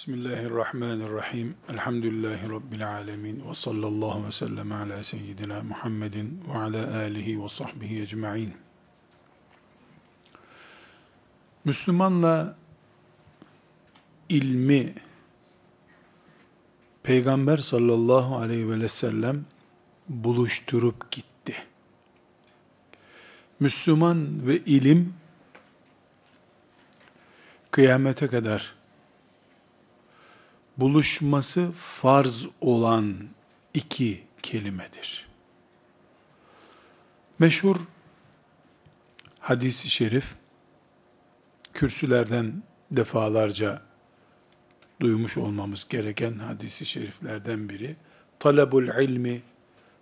Bismillahirrahmanirrahim. Elhamdülillahi Rabbil alemin. Ve sallallahu ve sellem ala seyyidina Muhammedin ve ala alihi ve sahbihi ecma'in. Müslümanla ilmi Peygamber sallallahu aleyhi ve sellem buluşturup gitti. Müslüman ve ilim kıyamete kadar buluşması farz olan iki kelimedir. Meşhur hadisi şerif, kürsülerden defalarca duymuş olmamız gereken hadisi şeriflerden biri, talabul ilmi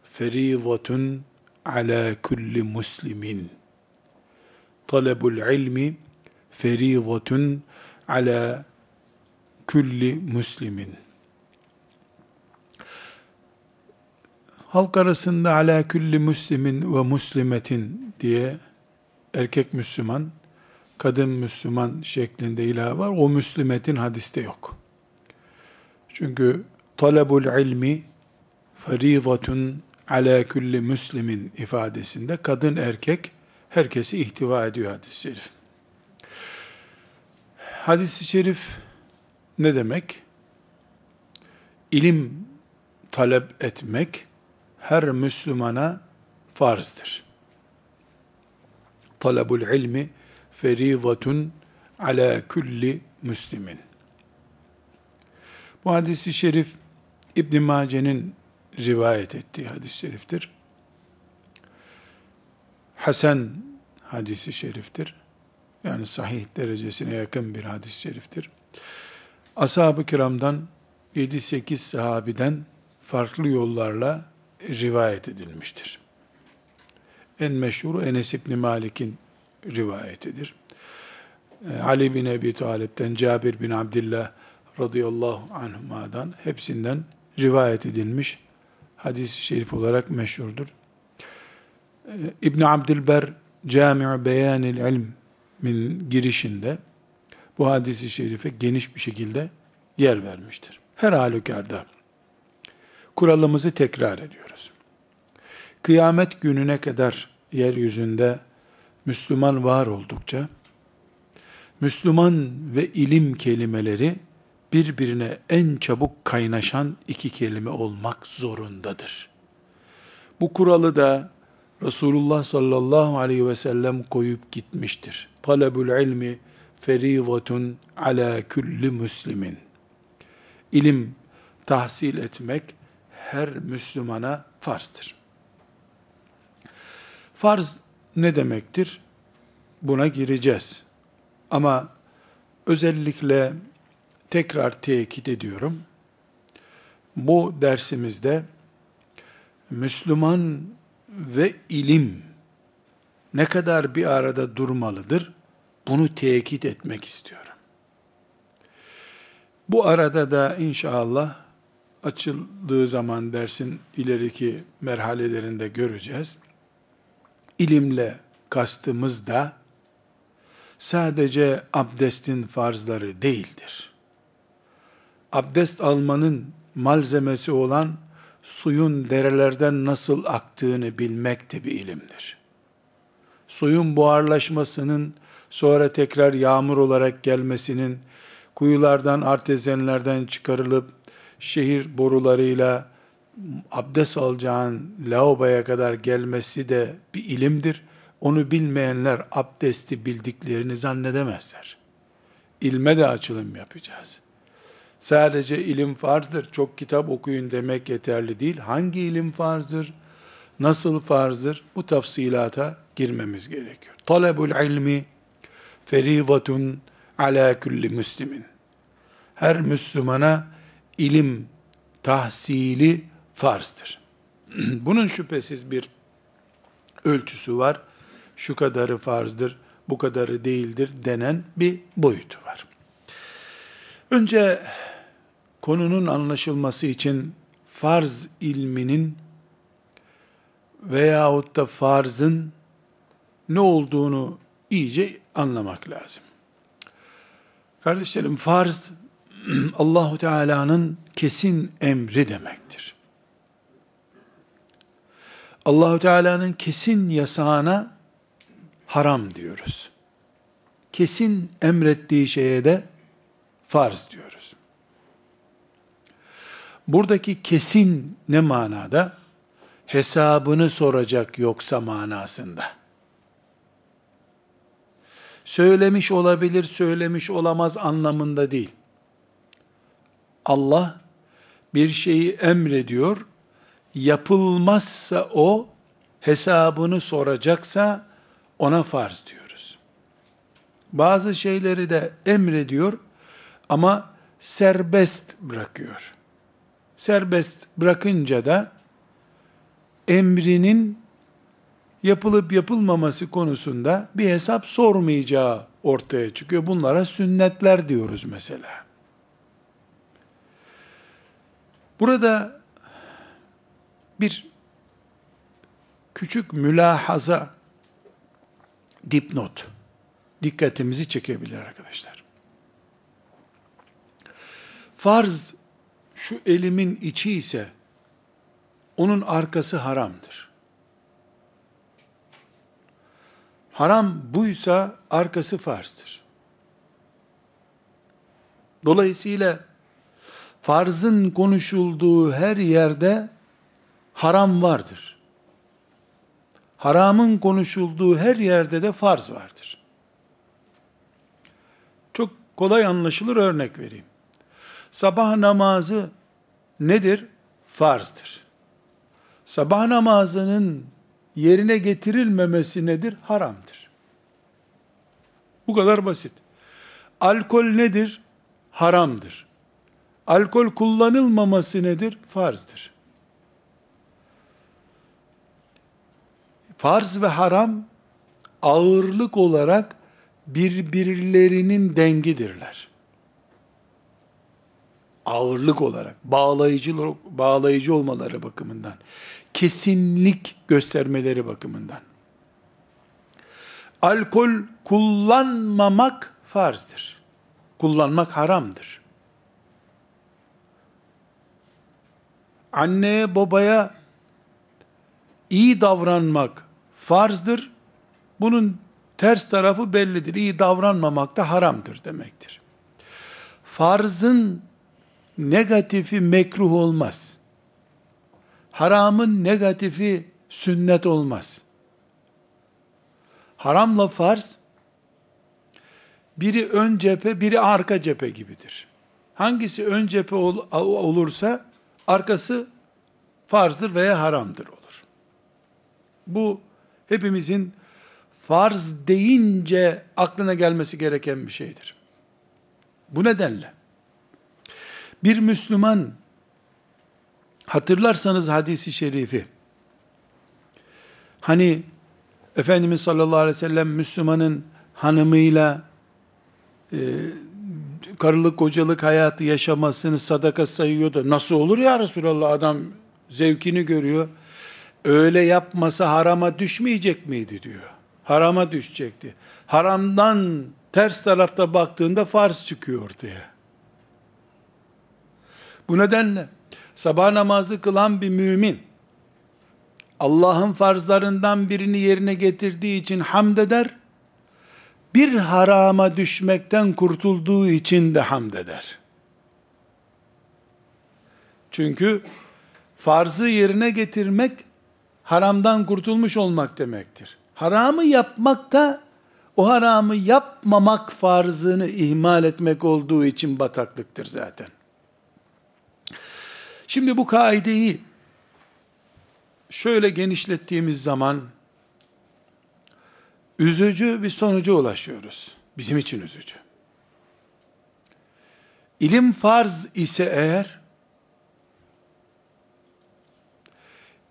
ferizatun ala kulli muslimin. Talabul ilmi ferizatun ala külli muslimin. Halk arasında ala külli muslimin ve muslimetin diye erkek Müslüman, kadın Müslüman şeklinde ilah var. O müslimetin hadiste yok. Çünkü talabul ilmi feridatun ala külli muslimin ifadesinde kadın erkek herkesi ihtiva ediyor hadis-i şerif. Hadis-i şerif ne demek? İlim talep etmek her Müslümana farzdır. Talabul ilmi feridatun ala kulli müslimin. Bu hadisi şerif İbn Mace'nin rivayet ettiği hadis-i şeriftir. Hasan hadisi şeriftir. Yani sahih derecesine yakın bir hadis-i şeriftir ashab-ı kiramdan 7-8 sahabiden farklı yollarla rivayet edilmiştir. En meşhur Enes İbni Malik'in rivayetidir. Ee, Ali bin Ebi Talip'ten, Cabir bin Abdullah radıyallahu anhuma'dan hepsinden rivayet edilmiş hadis-i şerif olarak meşhurdur. Ee, İbn Abdilber Cami'u Beyanil İlm'in girişinde bu hadisi şerife geniş bir şekilde yer vermiştir. Her halükarda kuralımızı tekrar ediyoruz. Kıyamet gününe kadar yeryüzünde Müslüman var oldukça, Müslüman ve ilim kelimeleri birbirine en çabuk kaynaşan iki kelime olmak zorundadır. Bu kuralı da Resulullah sallallahu aleyhi ve sellem koyup gitmiştir. Talebul ilmi feridatun ala kulli muslimin. İlim tahsil etmek her Müslümana farzdır. Farz ne demektir? Buna gireceğiz. Ama özellikle tekrar tekit ediyorum. Bu dersimizde Müslüman ve ilim ne kadar bir arada durmalıdır? Bunu tekit etmek istiyorum. Bu arada da inşallah açıldığı zaman dersin ileriki merhalelerinde göreceğiz. İlimle kastımız da sadece abdestin farzları değildir. Abdest almanın malzemesi olan suyun derelerden nasıl aktığını bilmek de bir ilimdir. Suyun buharlaşmasının sonra tekrar yağmur olarak gelmesinin, kuyulardan, artezenlerden çıkarılıp, şehir borularıyla abdest alacağın lavaboya kadar gelmesi de bir ilimdir. Onu bilmeyenler abdesti bildiklerini zannedemezler. İlme de açılım yapacağız. Sadece ilim farzdır, çok kitap okuyun demek yeterli değil. Hangi ilim farzdır, nasıl farzdır bu tafsilata girmemiz gerekiyor. Talebul ilmi feridatun ala kulli müslimin. Her Müslümana ilim tahsili farzdır. Bunun şüphesiz bir ölçüsü var. Şu kadarı farzdır, bu kadarı değildir denen bir boyutu var. Önce konunun anlaşılması için farz ilminin veyahut da farzın ne olduğunu iyice anlamak lazım. Kardeşlerim farz Allahu Teala'nın kesin emri demektir. Allahu Teala'nın kesin yasağına haram diyoruz. Kesin emrettiği şeye de farz diyoruz. Buradaki kesin ne manada? Hesabını soracak yoksa manasında. Söylemiş olabilir, söylemiş olamaz anlamında değil. Allah bir şeyi emrediyor, yapılmazsa o hesabını soracaksa ona farz diyoruz. Bazı şeyleri de emrediyor ama serbest bırakıyor. Serbest bırakınca da emrinin yapılıp yapılmaması konusunda bir hesap sormayacağı ortaya çıkıyor. Bunlara sünnetler diyoruz mesela. Burada bir küçük mülahaza dipnot dikkatimizi çekebilir arkadaşlar. Farz şu elimin içi ise onun arkası haramdır. Haram buysa arkası farzdır. Dolayısıyla farzın konuşulduğu her yerde haram vardır. Haramın konuşulduğu her yerde de farz vardır. Çok kolay anlaşılır örnek vereyim. Sabah namazı nedir? Farzdır. Sabah namazının yerine getirilmemesi nedir? Haramdır. Bu kadar basit. Alkol nedir? Haramdır. Alkol kullanılmaması nedir? Farzdır. Farz ve haram ağırlık olarak birbirlerinin dengidirler. Ağırlık olarak, bağlayıcı, bağlayıcı olmaları bakımından, kesinlik göstermeleri bakımından. Alkol kullanmamak farzdır. Kullanmak haramdır. Anneye babaya iyi davranmak farzdır. Bunun ters tarafı bellidir. İyi davranmamak da haramdır demektir. Farzın negatifi mekruh olmaz. Haramın negatifi sünnet olmaz. Haramla farz, biri ön cephe, biri arka cephe gibidir. Hangisi ön cephe ol, olursa, arkası farzdır veya haramdır olur. Bu, hepimizin farz deyince aklına gelmesi gereken bir şeydir. Bu nedenle, bir Müslüman, Hatırlarsanız hadisi şerifi, hani Efendimiz sallallahu aleyhi ve sellem Müslümanın hanımıyla e, karılık kocalık hayatı yaşamasını sadaka sayıyordu. Nasıl olur ya Resulallah adam zevkini görüyor. Öyle yapmasa harama düşmeyecek miydi diyor. Harama düşecekti. Haramdan ters tarafta baktığında farz çıkıyor ortaya. Bu nedenle sabah namazı kılan bir mümin, Allah'ın farzlarından birini yerine getirdiği için hamd eder, bir harama düşmekten kurtulduğu için de hamd eder. Çünkü farzı yerine getirmek, haramdan kurtulmuş olmak demektir. Haramı yapmak da, o haramı yapmamak farzını ihmal etmek olduğu için bataklıktır zaten. Şimdi bu kaideyi şöyle genişlettiğimiz zaman üzücü bir sonuca ulaşıyoruz. Bizim için üzücü. İlim farz ise eğer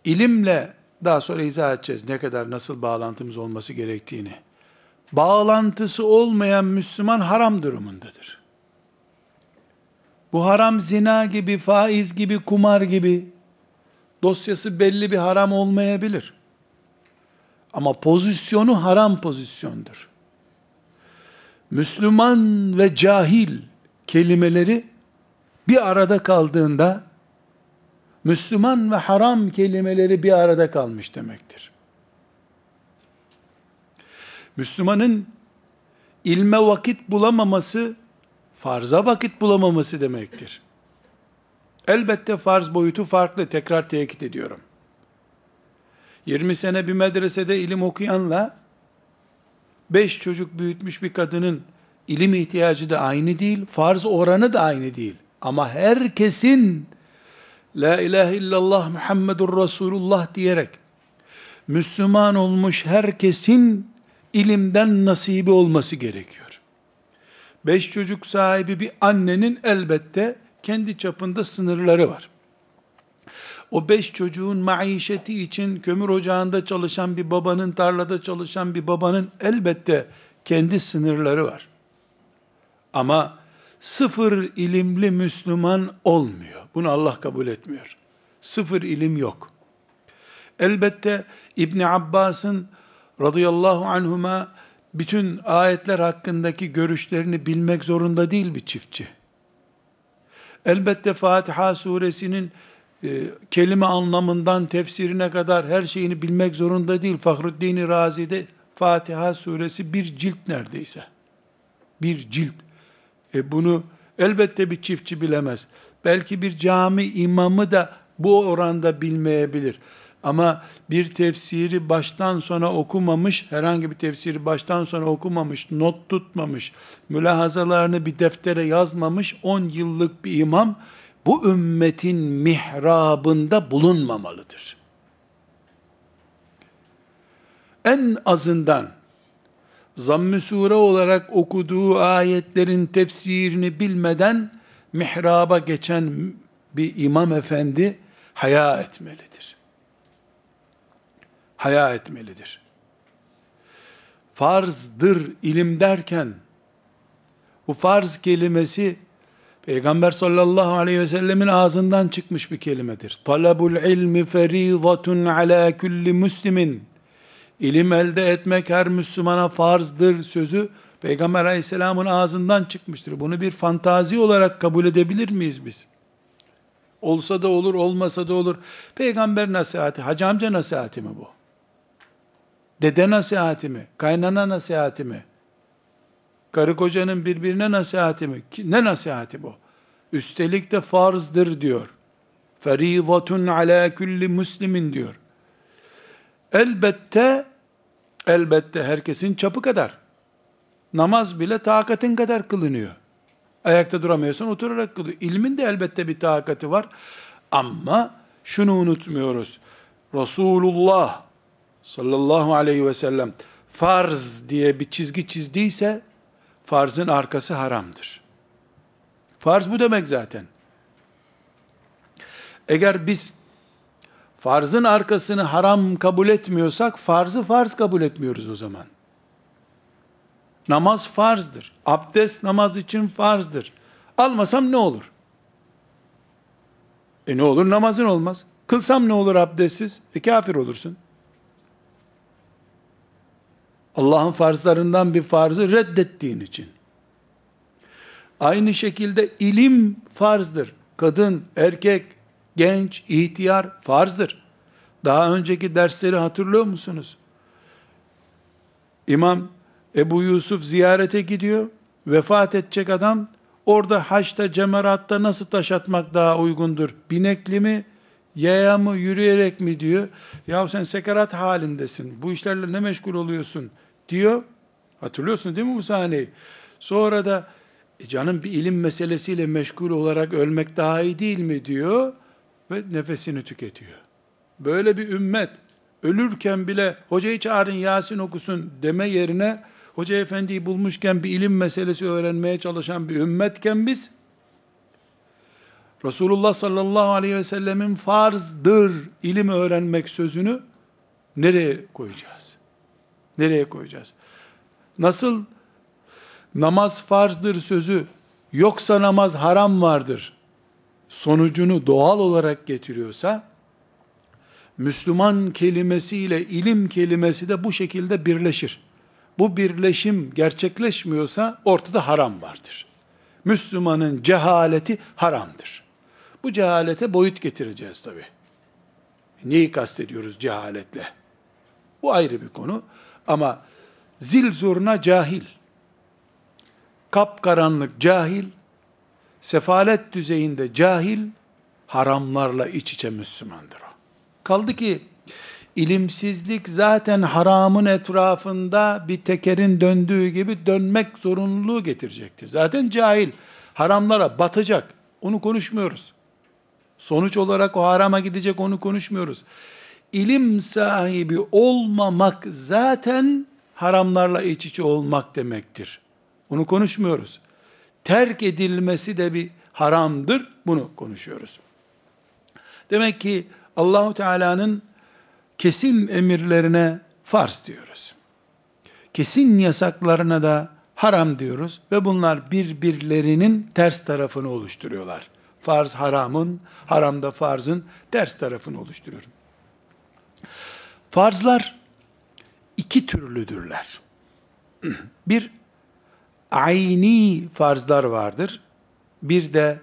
ilimle daha sonra izah edeceğiz ne kadar nasıl bağlantımız olması gerektiğini. Bağlantısı olmayan Müslüman haram durumundadır. Bu haram zina gibi, faiz gibi, kumar gibi dosyası belli bir haram olmayabilir. Ama pozisyonu haram pozisyondur. Müslüman ve cahil kelimeleri bir arada kaldığında Müslüman ve haram kelimeleri bir arada kalmış demektir. Müslümanın ilme vakit bulamaması, farza vakit bulamaması demektir. Elbette farz boyutu farklı, tekrar tekit ediyorum. 20 sene bir medresede ilim okuyanla, 5 çocuk büyütmüş bir kadının ilim ihtiyacı da aynı değil, farz oranı da aynı değil. Ama herkesin La ilahe illallah Muhammedur Resulullah diyerek Müslüman olmuş herkesin ilimden nasibi olması gerekiyor. Beş çocuk sahibi bir annenin elbette kendi çapında sınırları var. O beş çocuğun maişeti için kömür ocağında çalışan bir babanın, tarlada çalışan bir babanın elbette kendi sınırları var. Ama sıfır ilimli Müslüman olmuyor. Bunu Allah kabul etmiyor. Sıfır ilim yok. Elbette İbni Abbas'ın radıyallahu anhuma bütün ayetler hakkındaki görüşlerini bilmek zorunda değil bir çiftçi. Elbette Fatiha suresinin e, kelime anlamından tefsirine kadar her şeyini bilmek zorunda değil. Fahruddin Razi'de Fatiha suresi bir cilt neredeyse. Bir cilt. E bunu elbette bir çiftçi bilemez. Belki bir cami imamı da bu oranda bilmeyebilir. Ama bir tefsiri baştan sona okumamış, herhangi bir tefsiri baştan sona okumamış, not tutmamış, mülahazalarını bir deftere yazmamış 10 yıllık bir imam, bu ümmetin mihrabında bulunmamalıdır. En azından zamm-ı sure olarak okuduğu ayetlerin tefsirini bilmeden mihraba geçen bir imam efendi haya etmelidir. Haya etmelidir. Farzdır ilim derken bu farz kelimesi Peygamber sallallahu aleyhi ve sellemin ağzından çıkmış bir kelimedir. Talabul ilmi ferizatun ala kulli muslimin. İlim elde etmek her Müslümana farzdır sözü Peygamber aleyhisselamın ağzından çıkmıştır. Bunu bir fantazi olarak kabul edebilir miyiz biz? Olsa da olur, olmasa da olur. Peygamber nasihati, hacı amca nasihati mi bu? Dede nasihati mi? Kaynana nasihati mi? Karı kocanın birbirine nasihati mi? Ne nasihati bu? Üstelik de farzdır diyor. Ferizatun ala kulli muslimin diyor. Elbette, elbette herkesin çapı kadar. Namaz bile takatin kadar kılınıyor. Ayakta duramıyorsan oturarak kılıyor. İlmin de elbette bir takati var. Ama şunu unutmuyoruz. Resulullah sallallahu aleyhi ve sellem farz diye bir çizgi çizdiyse farzın arkası haramdır. Farz bu demek zaten. Eğer biz farzın arkasını haram kabul etmiyorsak farzı farz kabul etmiyoruz o zaman. Namaz farzdır. Abdest namaz için farzdır. Almasam ne olur? E ne olur? Namazın olmaz. Kılsam ne olur abdestsiz? E kafir olursun. Allah'ın farzlarından bir farzı reddettiğin için. Aynı şekilde ilim farzdır. Kadın, erkek, genç, ihtiyar farzdır. Daha önceki dersleri hatırlıyor musunuz? İmam Ebu Yusuf ziyarete gidiyor. Vefat edecek adam orada haçta cemeratta nasıl taş atmak daha uygundur? Binekli mi? Yaya mı? Yürüyerek mi diyor. Ya sen sekerat halindesin. Bu işlerle ne meşgul oluyorsun? Diyor. Hatırlıyorsun değil mi bu sahneyi? Sonra da e canım bir ilim meselesiyle meşgul olarak ölmek daha iyi değil mi diyor ve nefesini tüketiyor. Böyle bir ümmet ölürken bile hocayı çağırın Yasin okusun deme yerine hoca efendiyi bulmuşken bir ilim meselesi öğrenmeye çalışan bir ümmetken biz, Resulullah sallallahu aleyhi ve sellemin farzdır ilim öğrenmek sözünü nereye koyacağız? Nereye koyacağız? Nasıl namaz farzdır sözü yoksa namaz haram vardır sonucunu doğal olarak getiriyorsa Müslüman kelimesiyle ilim kelimesi de bu şekilde birleşir bu birleşim gerçekleşmiyorsa ortada haram vardır. Müslümanın cehaleti haramdır. Bu cehalete boyut getireceğiz tabi. Neyi kastediyoruz cehaletle? Bu ayrı bir konu. Ama zil zurna cahil, kapkaranlık cahil, sefalet düzeyinde cahil, haramlarla iç içe Müslümandır o. Kaldı ki, ilimsizlik zaten haramın etrafında bir tekerin döndüğü gibi dönmek zorunluluğu getirecektir. Zaten cahil, haramlara batacak. Onu konuşmuyoruz. Sonuç olarak o harama gidecek onu konuşmuyoruz. İlim sahibi olmamak zaten haramlarla iç içe olmak demektir. Onu konuşmuyoruz. Terk edilmesi de bir haramdır. Bunu konuşuyoruz. Demek ki Allahu Teala'nın kesin emirlerine farz diyoruz. Kesin yasaklarına da haram diyoruz ve bunlar birbirlerinin ters tarafını oluşturuyorlar. Farz haramın, haramda farzın ters tarafını oluşturuyor. Farzlar iki türlüdürler. Bir, ayni farzlar vardır. Bir de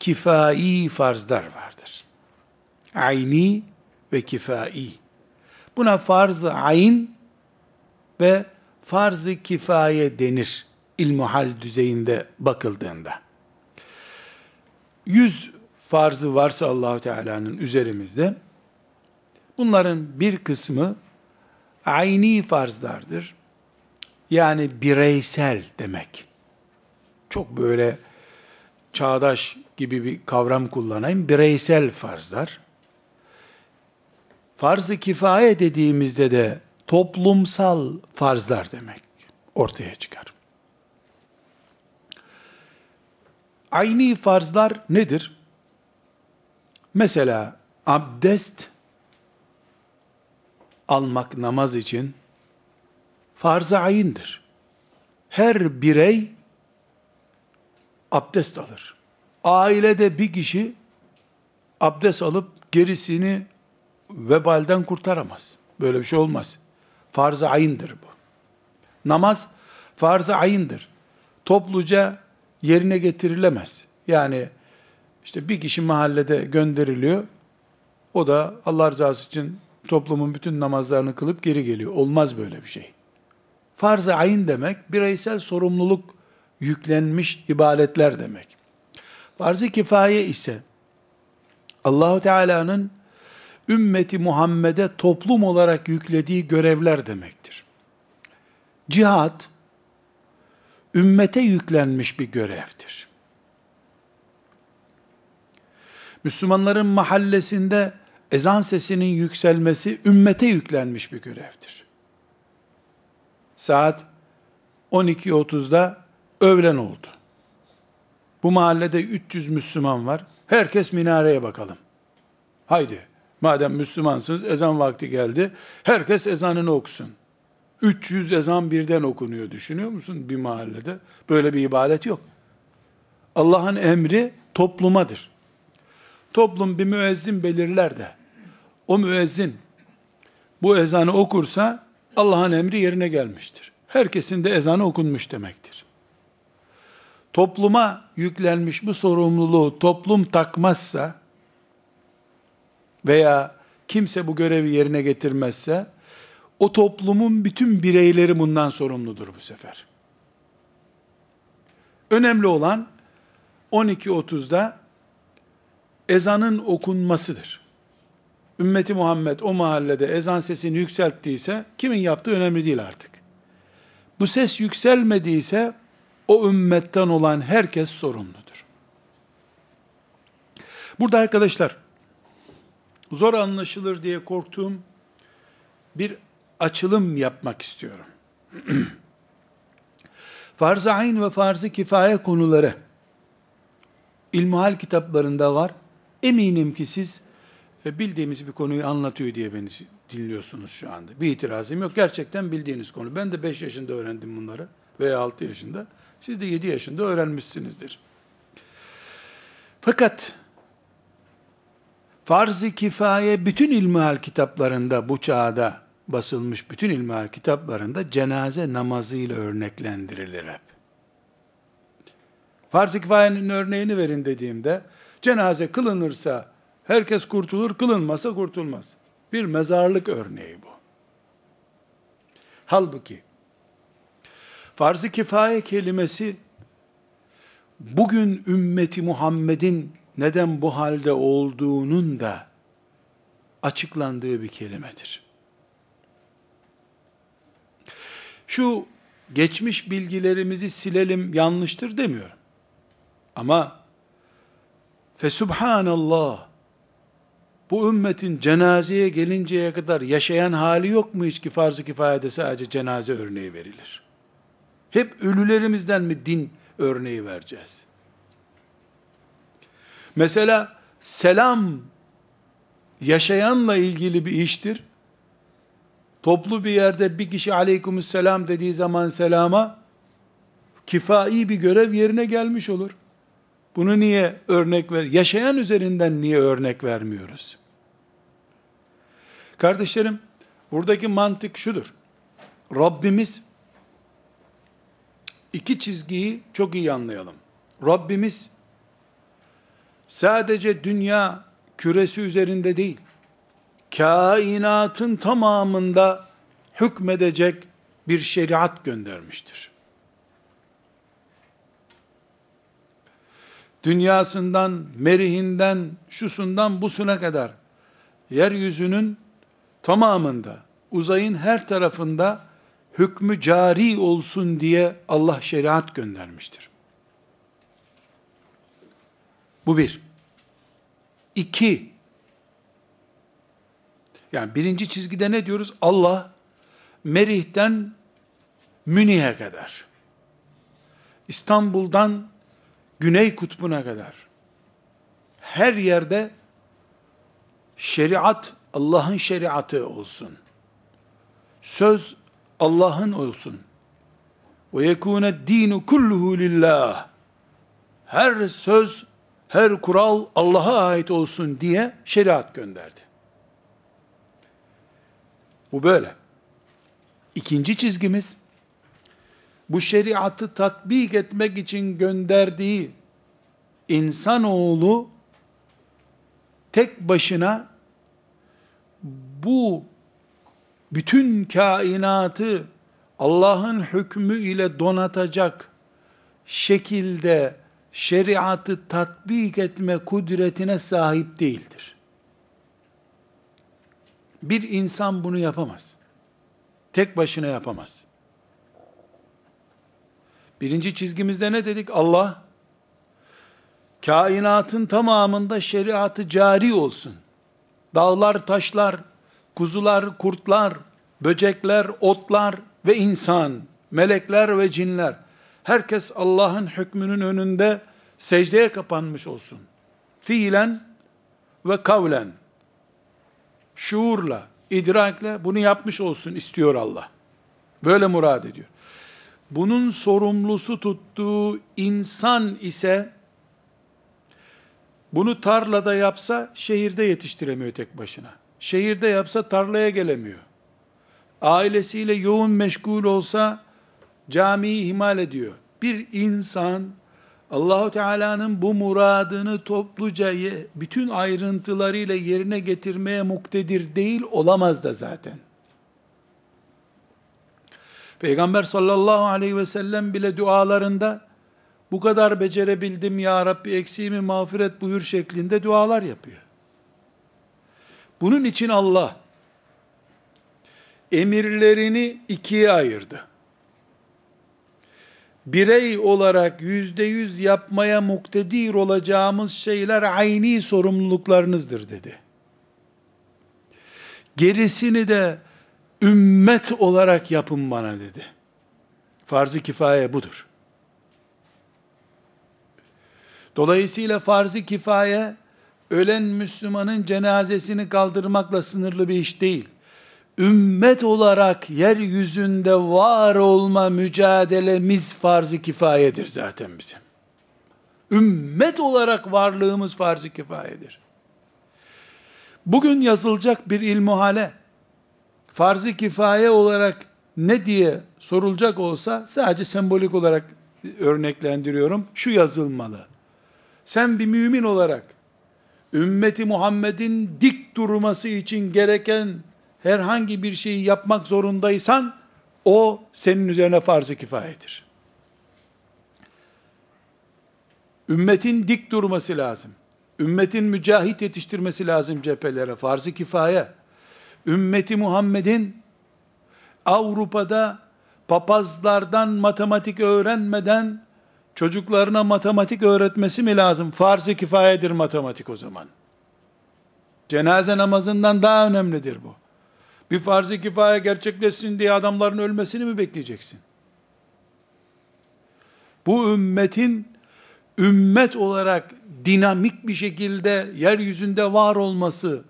kifai farzlar vardır. Ayni ve kifai. Buna farz-ı ayn ve farz-ı kifaye denir ilmuhal düzeyinde bakıldığında. Yüz farzı varsa Allahu Teala'nın üzerimizde bunların bir kısmı ayni farzlardır. Yani bireysel demek. Çok böyle çağdaş gibi bir kavram kullanayım. Bireysel farzlar. Farz-ı kifaye dediğimizde de toplumsal farzlar demek ortaya çıkar. Ayni farzlar nedir? Mesela abdest almak namaz için farz-ı ayindir. Her birey abdest alır. Ailede bir kişi abdest alıp gerisini vebalden kurtaramaz. Böyle bir şey olmaz. Farz-ı ayindir bu. Namaz farz-ı ayindir. Topluca yerine getirilemez. Yani işte bir kişi mahallede gönderiliyor. O da Allah rızası için toplumun bütün namazlarını kılıp geri geliyor. Olmaz böyle bir şey. Farz-ı ayin demek bireysel sorumluluk yüklenmiş ibadetler demek. Farz-ı kifaye ise Allahu Teala'nın ümmeti Muhammed'e toplum olarak yüklediği görevler demektir. Cihad ümmete yüklenmiş bir görevdir. Müslümanların mahallesinde ezan sesinin yükselmesi ümmete yüklenmiş bir görevdir. Saat 12.30'da öğlen oldu. Bu mahallede 300 Müslüman var. Herkes minareye bakalım. Haydi. Madem Müslümansınız ezan vakti geldi. Herkes ezanını okusun. 300 ezan birden okunuyor düşünüyor musun bir mahallede? Böyle bir ibadet yok. Allah'ın emri toplumadır. Toplum bir müezzin belirler de o müezzin bu ezanı okursa Allah'ın emri yerine gelmiştir. Herkesin de ezanı okunmuş demektir. Topluma yüklenmiş bu sorumluluğu toplum takmazsa veya kimse bu görevi yerine getirmezse o toplumun bütün bireyleri bundan sorumludur bu sefer. Önemli olan 12.30'da ezanın okunmasıdır. Ümmeti Muhammed o mahallede ezan sesini yükselttiyse kimin yaptığı önemli değil artık. Bu ses yükselmediyse o ümmetten olan herkes sorumludur. Burada arkadaşlar zor anlaşılır diye korktuğum bir açılım yapmak istiyorum. farz-ı ayn ve farz-ı kifaye konuları ilmuhal kitaplarında var. Eminim ki siz bildiğimiz bir konuyu anlatıyor diye beni dinliyorsunuz şu anda. Bir itirazım yok. Gerçekten bildiğiniz konu. Ben de 5 yaşında öğrendim bunları veya 6 yaşında. Siz de 7 yaşında öğrenmişsinizdir. Fakat farz-ı kifaye bütün ilmihal kitaplarında bu çağda basılmış bütün ilmihal kitaplarında cenaze namazıyla örneklendirilir hep. Farz-ı kifayenin örneğini verin dediğimde, cenaze kılınırsa herkes kurtulur, kılınmasa kurtulmaz. Bir mezarlık örneği bu. Halbuki, farz-ı kifaye kelimesi, bugün ümmeti Muhammed'in neden bu halde olduğunun da açıklandığı bir kelimedir. Şu geçmiş bilgilerimizi silelim yanlıştır demiyorum. Ama fesubhanallah bu ümmetin cenazeye gelinceye kadar yaşayan hali yok mu hiç ki farz-ı kifayede sadece cenaze örneği verilir. Hep ölülerimizden mi din örneği vereceğiz? Mesela selam yaşayanla ilgili bir iştir. Toplu bir yerde bir kişi aleykümselam dediği zaman selama kifai bir görev yerine gelmiş olur. Bunu niye örnek ver? Yaşayan üzerinden niye örnek vermiyoruz? Kardeşlerim, buradaki mantık şudur. Rabbimiz iki çizgiyi çok iyi anlayalım. Rabbimiz sadece dünya küresi üzerinde değil, kainatın tamamında hükmedecek bir şeriat göndermiştir. Dünyasından, merihinden, şusundan busuna kadar yeryüzünün tamamında, uzayın her tarafında hükmü cari olsun diye Allah şeriat göndermiştir. Bu bir. İki, yani birinci çizgide ne diyoruz? Allah, Merih'ten Münih'e kadar, İstanbul'dan Güney Kutbu'na kadar, her yerde şeriat, Allah'ın şeriatı olsun. Söz Allah'ın olsun. Ve yekûne dinu kulluhu lillah. Her söz her kural Allah'a ait olsun diye şeriat gönderdi. Bu böyle. İkinci çizgimiz, bu şeriatı tatbik etmek için gönderdiği insanoğlu tek başına bu bütün kainatı Allah'ın hükmü ile donatacak şekilde şeriatı tatbik etme kudretine sahip değildir. Bir insan bunu yapamaz. Tek başına yapamaz. Birinci çizgimizde ne dedik? Allah, kainatın tamamında şeriatı cari olsun. Dağlar, taşlar, kuzular, kurtlar, böcekler, otlar ve insan, melekler ve cinler, herkes Allah'ın hükmünün önünde secdeye kapanmış olsun. Fiilen ve kavlen, şuurla, idrakle bunu yapmış olsun istiyor Allah. Böyle murad ediyor. Bunun sorumlusu tuttuğu insan ise, bunu tarlada yapsa şehirde yetiştiremiyor tek başına. Şehirde yapsa tarlaya gelemiyor. Ailesiyle yoğun meşgul olsa camiyi ihmal ediyor. Bir insan Allahu Teala'nın bu muradını topluca bütün ayrıntılarıyla yerine getirmeye muktedir değil olamaz da zaten. Peygamber sallallahu aleyhi ve sellem bile dualarında bu kadar becerebildim ya Rabbi eksiğimi mağfiret buyur şeklinde dualar yapıyor. Bunun için Allah emirlerini ikiye ayırdı. Birey olarak yüzde yüz yapmaya muktedir olacağımız şeyler ayni sorumluluklarınızdır dedi. Gerisini de ümmet olarak yapın bana dedi. Farz-ı kifaye budur. Dolayısıyla farz-ı kifaye ölen Müslümanın cenazesini kaldırmakla sınırlı bir iş değil. Ümmet olarak yeryüzünde var olma mücadelemiz farz-ı kifayedir zaten bizim. Ümmet olarak varlığımız farz-ı kifayedir. Bugün yazılacak bir ilmuhale, farz-ı kifaye olarak ne diye sorulacak olsa, sadece sembolik olarak örneklendiriyorum. Şu yazılmalı. Sen bir mümin olarak ümmeti Muhammed'in dik durması için gereken herhangi bir şeyi yapmak zorundaysan o senin üzerine farz-ı kifayedir. Ümmetin dik durması lazım. Ümmetin mücahit yetiştirmesi lazım cephelere. Farz-ı kifaye. Ümmeti Muhammed'in Avrupa'da papazlardan matematik öğrenmeden çocuklarına matematik öğretmesi mi lazım? Farz-ı kifayedir matematik o zaman. Cenaze namazından daha önemlidir bu. Bir farz-ı kifaye gerçekleşsin diye adamların ölmesini mi bekleyeceksin? Bu ümmetin ümmet olarak dinamik bir şekilde yeryüzünde var olması,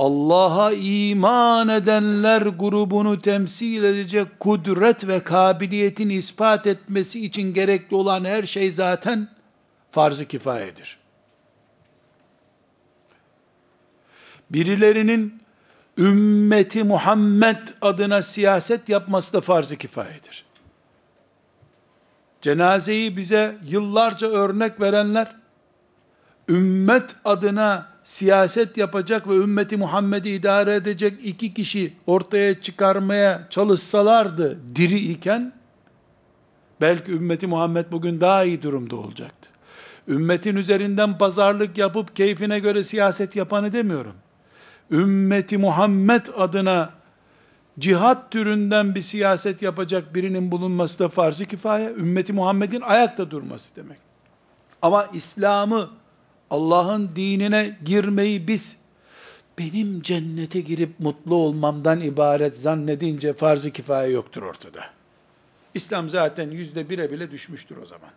Allah'a iman edenler grubunu temsil edecek kudret ve kabiliyetin ispat etmesi için gerekli olan her şey zaten farz-ı kifayedir. Birilerinin ümmeti Muhammed adına siyaset yapması da farz-ı kifayedir. Cenazeyi bize yıllarca örnek verenler, ümmet adına siyaset yapacak ve ümmeti Muhammed'i idare edecek iki kişi ortaya çıkarmaya çalışsalardı diri iken, belki ümmeti Muhammed bugün daha iyi durumda olacaktı. Ümmetin üzerinden pazarlık yapıp keyfine göre siyaset yapanı demiyorum. Ümmeti Muhammed adına cihat türünden bir siyaset yapacak birinin bulunması da farz-ı kifaye. Ümmeti Muhammed'in ayakta durması demek. Ama İslam'ı Allah'ın dinine girmeyi biz benim cennete girip mutlu olmamdan ibaret zannedince farz-ı kifaye yoktur ortada. İslam zaten yüzde bire bile düşmüştür o zaman.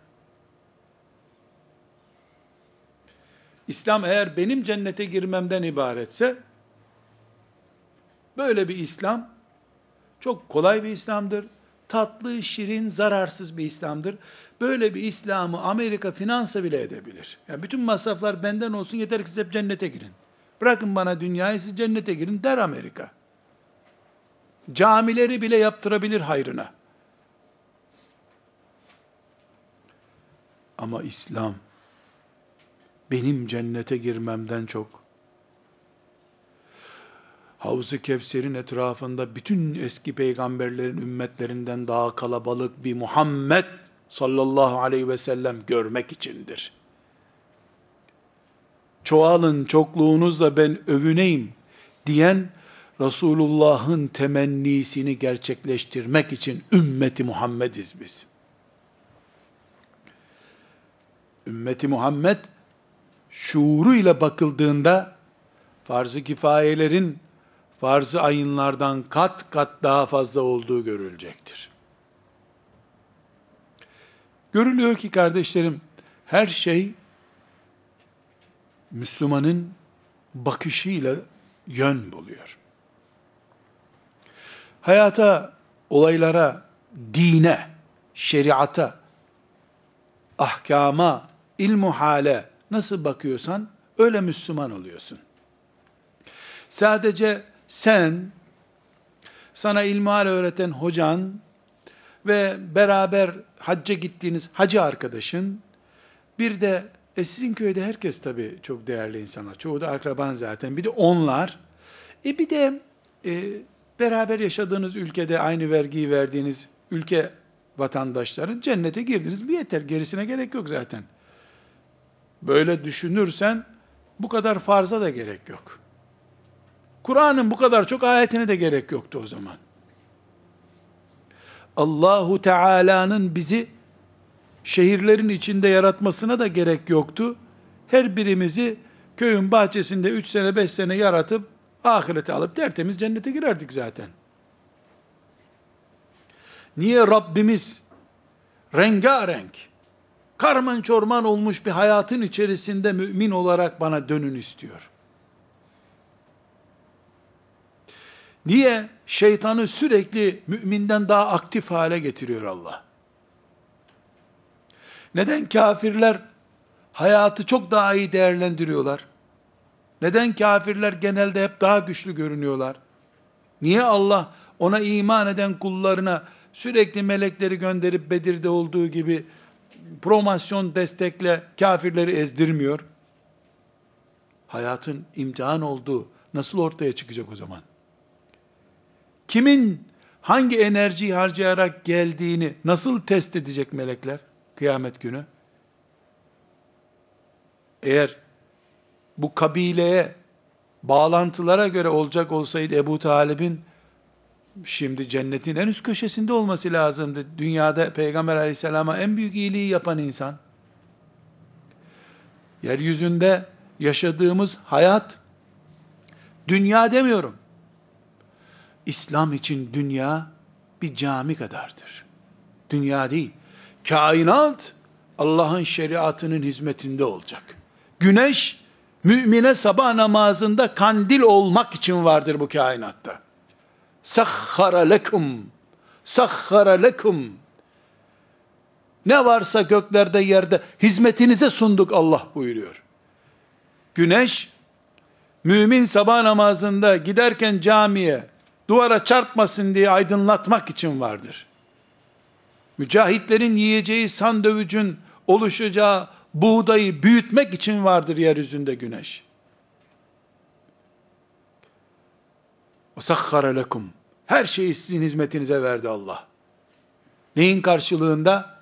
İslam eğer benim cennete girmemden ibaretse, böyle bir İslam, çok kolay bir İslam'dır. Tatlı, şirin, zararsız bir İslam'dır. Böyle bir İslam'ı Amerika finansa bile edebilir. Yani bütün masraflar benden olsun yeter ki siz hep cennete girin. Bırakın bana dünyayı siz cennete girin der Amerika. Camileri bile yaptırabilir hayrına. Ama İslam benim cennete girmemden çok Havz-ı Kevser'in etrafında bütün eski peygamberlerin ümmetlerinden daha kalabalık bir Muhammed sallallahu aleyhi ve sellem görmek içindir. Çoğalın çokluğunuzla ben övüneyim diyen Resulullah'ın temennisini gerçekleştirmek için ümmeti Muhammediz biz. Ümmeti Muhammed şuuruyla bakıldığında farz-ı kifayelerin farz-ı ayınlardan kat kat daha fazla olduğu görülecektir. Görülüyor ki kardeşlerim, her şey Müslümanın bakışıyla yön buluyor. Hayata, olaylara, dine, şeriata, ahkama, ilmu hale nasıl bakıyorsan öyle Müslüman oluyorsun. Sadece sen, sana ilmihal öğreten hocan ve beraber hacca gittiğiniz hacı arkadaşın, bir de e sizin köyde herkes tabii çok değerli insanlar. Çoğu da akraban zaten. Bir de onlar. E bir de e, beraber yaşadığınız ülkede aynı vergiyi verdiğiniz ülke vatandaşların cennete girdiniz bir yeter. Gerisine gerek yok zaten. Böyle düşünürsen bu kadar farza da gerek yok. Kur'an'ın bu kadar çok ayetine de gerek yoktu o zaman. Allahu Teala'nın bizi şehirlerin içinde yaratmasına da gerek yoktu. Her birimizi köyün bahçesinde 3 sene 5 sene yaratıp ahirete alıp tertemiz cennete girerdik zaten. Niye Rabbimiz rengarenk, karman çorman olmuş bir hayatın içerisinde mümin olarak bana dönün istiyor? Niye şeytanı sürekli müminden daha aktif hale getiriyor Allah? Neden kafirler hayatı çok daha iyi değerlendiriyorlar? Neden kafirler genelde hep daha güçlü görünüyorlar? Niye Allah ona iman eden kullarına sürekli melekleri gönderip Bedir'de olduğu gibi promosyon destekle kafirleri ezdirmiyor. Hayatın imtihan olduğu nasıl ortaya çıkacak o zaman? Kimin hangi enerjiyi harcayarak geldiğini nasıl test edecek melekler kıyamet günü? Eğer bu kabileye bağlantılara göre olacak olsaydı Ebu Talib'in şimdi cennetin en üst köşesinde olması lazımdı. Dünyada Peygamber aleyhisselama en büyük iyiliği yapan insan. Yeryüzünde yaşadığımız hayat, dünya demiyorum. İslam için dünya bir cami kadardır. Dünya değil. Kainat Allah'ın şeriatının hizmetinde olacak. Güneş mümine sabah namazında kandil olmak için vardır bu kainatta. Sahhara lekum sahhara lekum ne varsa göklerde yerde hizmetinize sunduk Allah buyuruyor. Güneş mümin sabah namazında giderken camiye duvara çarpmasın diye aydınlatmak için vardır. Mücahitlerin yiyeceği sandövücün oluşacağı buğdayı büyütmek için vardır yeryüzünde güneş. وَسَخَّرَ lekum. Her şeyi sizin hizmetinize verdi Allah. Neyin karşılığında?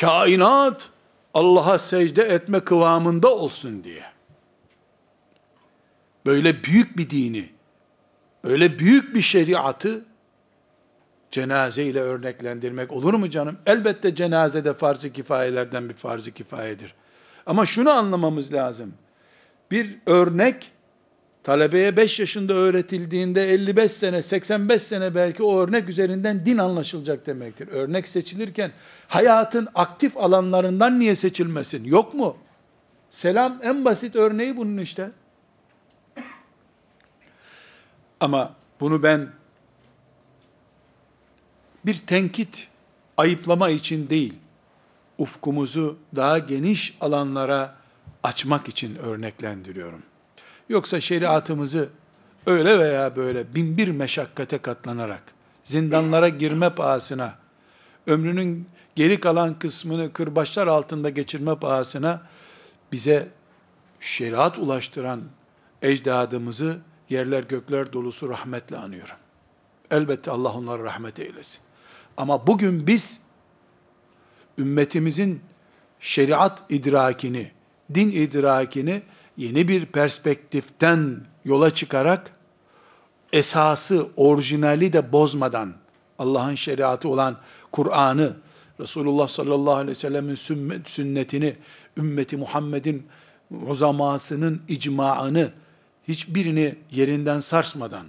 Kainat Allah'a secde etme kıvamında olsun diye. Böyle büyük bir dini, böyle büyük bir şeriatı cenaze ile örneklendirmek olur mu canım? Elbette cenaze de farz-ı kifayelerden bir farz-ı kifayedir. Ama şunu anlamamız lazım. Bir örnek talebeye 5 yaşında öğretildiğinde 55 sene, 85 sene belki o örnek üzerinden din anlaşılacak demektir. Örnek seçilirken hayatın aktif alanlarından niye seçilmesin? Yok mu? Selam en basit örneği bunun işte. Ama bunu ben bir tenkit, ayıplama için değil, ufkumuzu daha geniş alanlara açmak için örneklendiriyorum. Yoksa şeriatımızı öyle veya böyle bin bir meşakkate katlanarak, zindanlara girme pahasına, ömrünün geri kalan kısmını kırbaçlar altında geçirme pahasına, bize şeriat ulaştıran ecdadımızı yerler gökler dolusu rahmetle anıyorum. Elbette Allah onları rahmet eylesin. Ama bugün biz ümmetimizin şeriat idrakini, din idrakini yeni bir perspektiften yola çıkarak esası, orijinali de bozmadan Allah'ın şeriatı olan Kur'an'ı, Resulullah sallallahu aleyhi ve sellemin sünnetini, ümmeti Muhammed'in uzamasının icmaını, hiçbirini yerinden sarsmadan,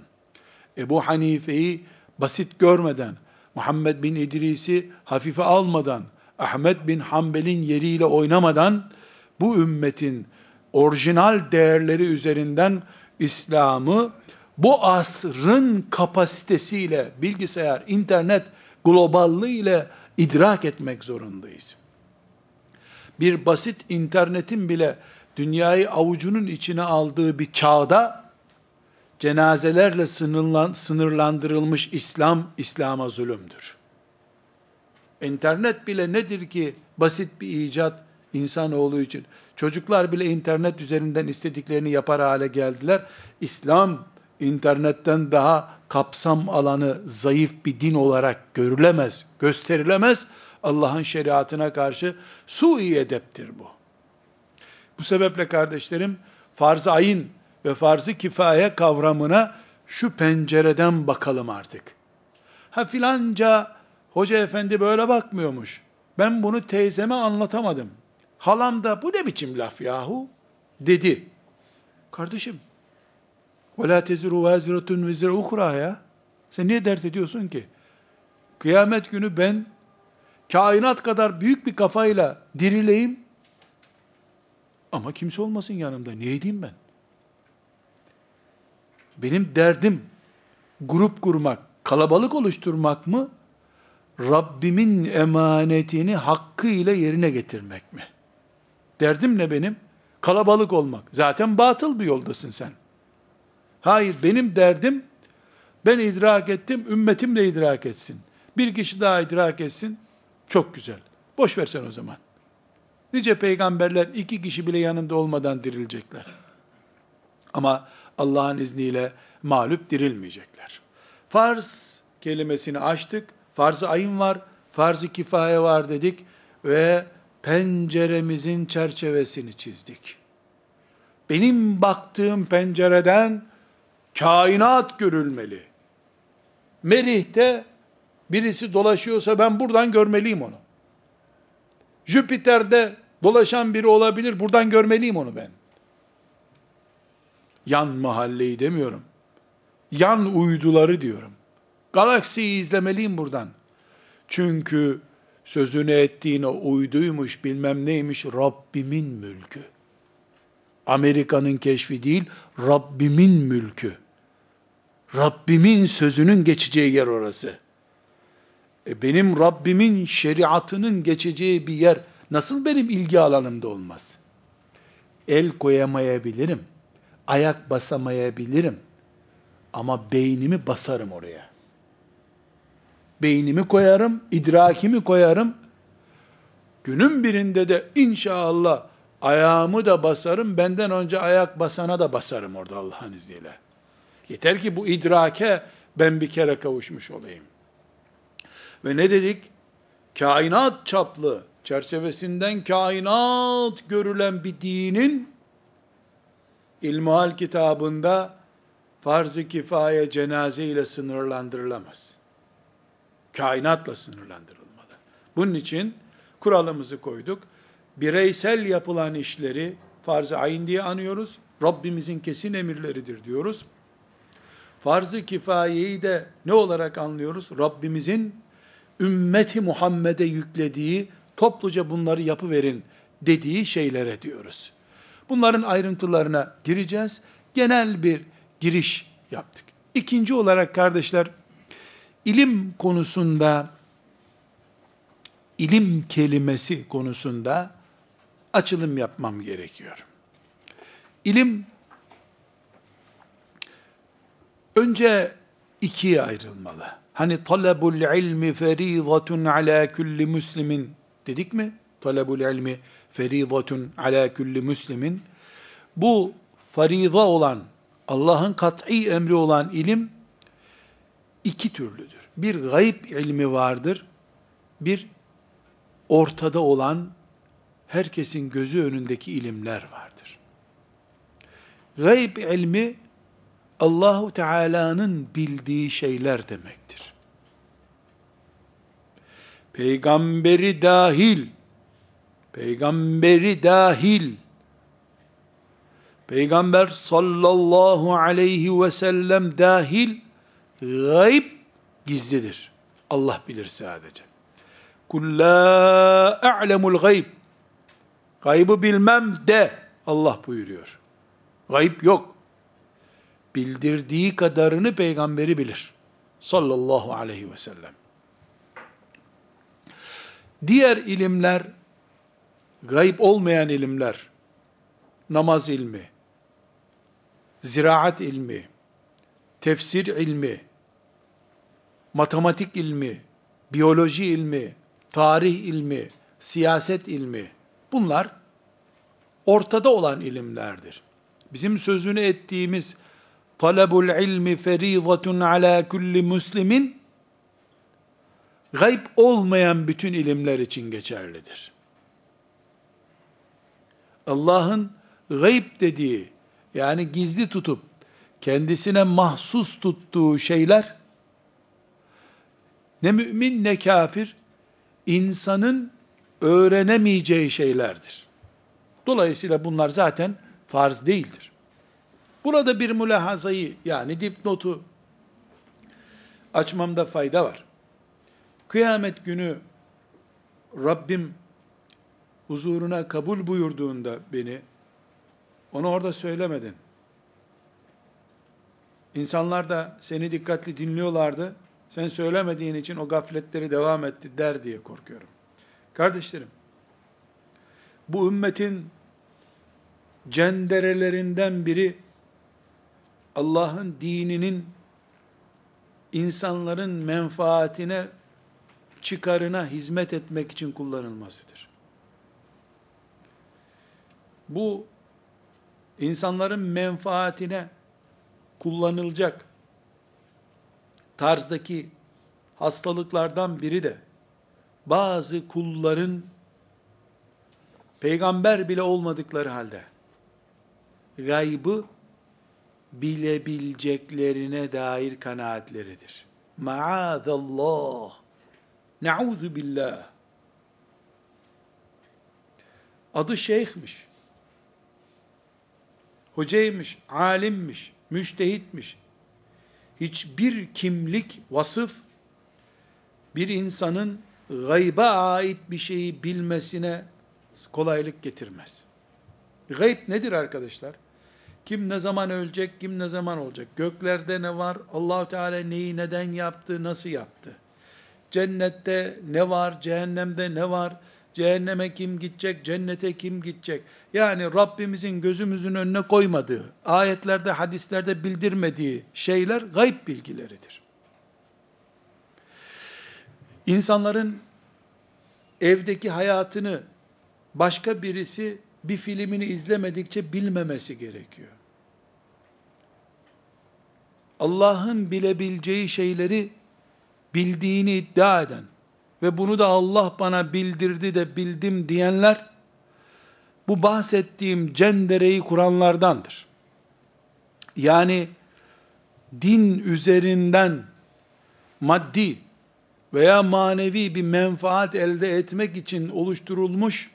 Ebu Hanife'yi basit görmeden, Muhammed bin İdris'i hafife almadan, Ahmet bin Hanbel'in yeriyle oynamadan, bu ümmetin orijinal değerleri üzerinden İslam'ı bu asrın kapasitesiyle bilgisayar, internet globallığı idrak etmek zorundayız. Bir basit internetin bile dünyayı avucunun içine aldığı bir çağda cenazelerle sınırlandırılmış İslam, İslam'a zulümdür. İnternet bile nedir ki basit bir icat insanoğlu için. Çocuklar bile internet üzerinden istediklerini yapar hale geldiler. İslam internetten daha kapsam alanı zayıf bir din olarak görülemez, gösterilemez. Allah'ın şeriatına karşı sui edeptir bu. Bu sebeple kardeşlerim farz-ı ayın ve farz-ı kifaye kavramına şu pencereden bakalım artık. Ha filanca hoca efendi böyle bakmıyormuş. Ben bunu teyzeme anlatamadım. Halam da bu ne biçim laf yahu dedi. Kardeşim ve la teziru vaziratun vezire ya. Sen niye dert ediyorsun ki? Kıyamet günü ben kainat kadar büyük bir kafayla dirileyim ama kimse olmasın yanımda. Ne edeyim ben? Benim derdim grup kurmak, kalabalık oluşturmak mı? Rabbimin emanetini hakkıyla yerine getirmek mi? Derdim ne benim? Kalabalık olmak. Zaten batıl bir yoldasın sen. Hayır benim derdim ben idrak ettim, ümmetim de idrak etsin. Bir kişi daha idrak etsin. Çok güzel. Boş versen o zaman. Nice peygamberler iki kişi bile yanında olmadan dirilecekler. Ama Allah'ın izniyle mağlup dirilmeyecekler. Farz kelimesini açtık. Farz-ı ayın var, farz-ı kifaye var dedik ve penceremizin çerçevesini çizdik. Benim baktığım pencereden kainat görülmeli. Merih'te birisi dolaşıyorsa ben buradan görmeliyim onu. Jüpiter'de dolaşan biri olabilir, buradan görmeliyim onu ben. Yan mahalleyi demiyorum. Yan uyduları diyorum. Galaksiyi izlemeliyim buradan. Çünkü sözünü ettiğin o uyduymuş bilmem neymiş Rabbimin mülkü. Amerika'nın keşfi değil, Rabbimin mülkü. Rabbimin sözünün geçeceği yer orası. E benim Rabbimin şeriatının geçeceği bir yer nasıl benim ilgi alanımda olmaz? El koyamayabilirim. Ayak basamayabilirim. Ama beynimi basarım oraya. Beynimi koyarım, idrakimi koyarım. Günün birinde de inşallah ayağımı da basarım, benden önce ayak basana da basarım orada Allah'ın izniyle. Yeter ki bu idrake ben bir kere kavuşmuş olayım. Ve ne dedik? Kainat çaplı, çerçevesinden kainat görülen bir dinin İlmuhal kitabında farz-ı kifaye cenaze ile sınırlandırılamaz. Kainatla sınırlandırılmalı. Bunun için kuralımızı koyduk. Bireysel yapılan işleri farz-ı ayin diye anıyoruz. Rabbimizin kesin emirleridir diyoruz. Farz-ı kifayeyi de ne olarak anlıyoruz? Rabbimizin ümmeti Muhammed'e yüklediği, topluca bunları yapıverin dediği şeylere diyoruz. Bunların ayrıntılarına gireceğiz. Genel bir giriş yaptık. İkinci olarak kardeşler, ilim konusunda, ilim kelimesi konusunda açılım yapmam gerekiyor. İlim, önce ikiye ayrılmalı. Hani talabul ilmi ferizatun ala kulli muslimin dedik mi? Talabul ilmi feridatun ala kulli muslimin. Bu fariza olan, Allah'ın kat'i emri olan ilim iki türlüdür. Bir gayb ilmi vardır. Bir ortada olan herkesin gözü önündeki ilimler vardır. Gayb ilmi Allahu Teala'nın bildiği şeyler demektir. Peygamberi dahil peygamberi dahil, peygamber sallallahu aleyhi ve sellem dahil, gayb gizlidir. Allah bilir sadece. Kul la a'lemul gayb. Gaybı bilmem de Allah buyuruyor. Gayb yok. Bildirdiği kadarını peygamberi bilir. Sallallahu aleyhi ve sellem. Diğer ilimler gayb olmayan ilimler, namaz ilmi, ziraat ilmi, tefsir ilmi, matematik ilmi, biyoloji ilmi, tarih ilmi, siyaset ilmi, bunlar ortada olan ilimlerdir. Bizim sözünü ettiğimiz talabul ilmi ferizatun ala kulli muslimin gayb olmayan bütün ilimler için geçerlidir. Allah'ın gayb dediği, yani gizli tutup, kendisine mahsus tuttuğu şeyler, ne mümin ne kafir, insanın öğrenemeyeceği şeylerdir. Dolayısıyla bunlar zaten farz değildir. Burada bir mülahazayı, yani dipnotu açmamda fayda var. Kıyamet günü Rabbim huzuruna kabul buyurduğunda beni, onu orada söylemedin. İnsanlar da seni dikkatli dinliyorlardı. Sen söylemediğin için o gafletleri devam etti der diye korkuyorum. Kardeşlerim, bu ümmetin cenderelerinden biri Allah'ın dininin insanların menfaatine, çıkarına hizmet etmek için kullanılmasıdır. bu insanların menfaatine kullanılacak tarzdaki hastalıklardan biri de bazı kulların peygamber bile olmadıkları halde gaybı bilebileceklerine dair kanaatleridir. Maazallah. Nauzu billah. Adı şeyhmiş. Hocaymış, alimmiş, müştehitmiş. Hiçbir kimlik, vasıf bir insanın gayba ait bir şeyi bilmesine kolaylık getirmez. Gayb nedir arkadaşlar? Kim ne zaman ölecek, kim ne zaman olacak? Göklerde ne var? Allahu Teala neyi neden yaptı, nasıl yaptı? Cennette ne var? Cehennemde ne var? Cehenneme kim gidecek, cennete kim gidecek? Yani Rabbimizin gözümüzün önüne koymadığı, ayetlerde, hadislerde bildirmediği şeyler gayb bilgileridir. İnsanların evdeki hayatını başka birisi bir filmini izlemedikçe bilmemesi gerekiyor. Allah'ın bilebileceği şeyleri bildiğini iddia eden ve bunu da Allah bana bildirdi de bildim diyenler bu bahsettiğim cendereyi kuranlardandır. Yani din üzerinden maddi veya manevi bir menfaat elde etmek için oluşturulmuş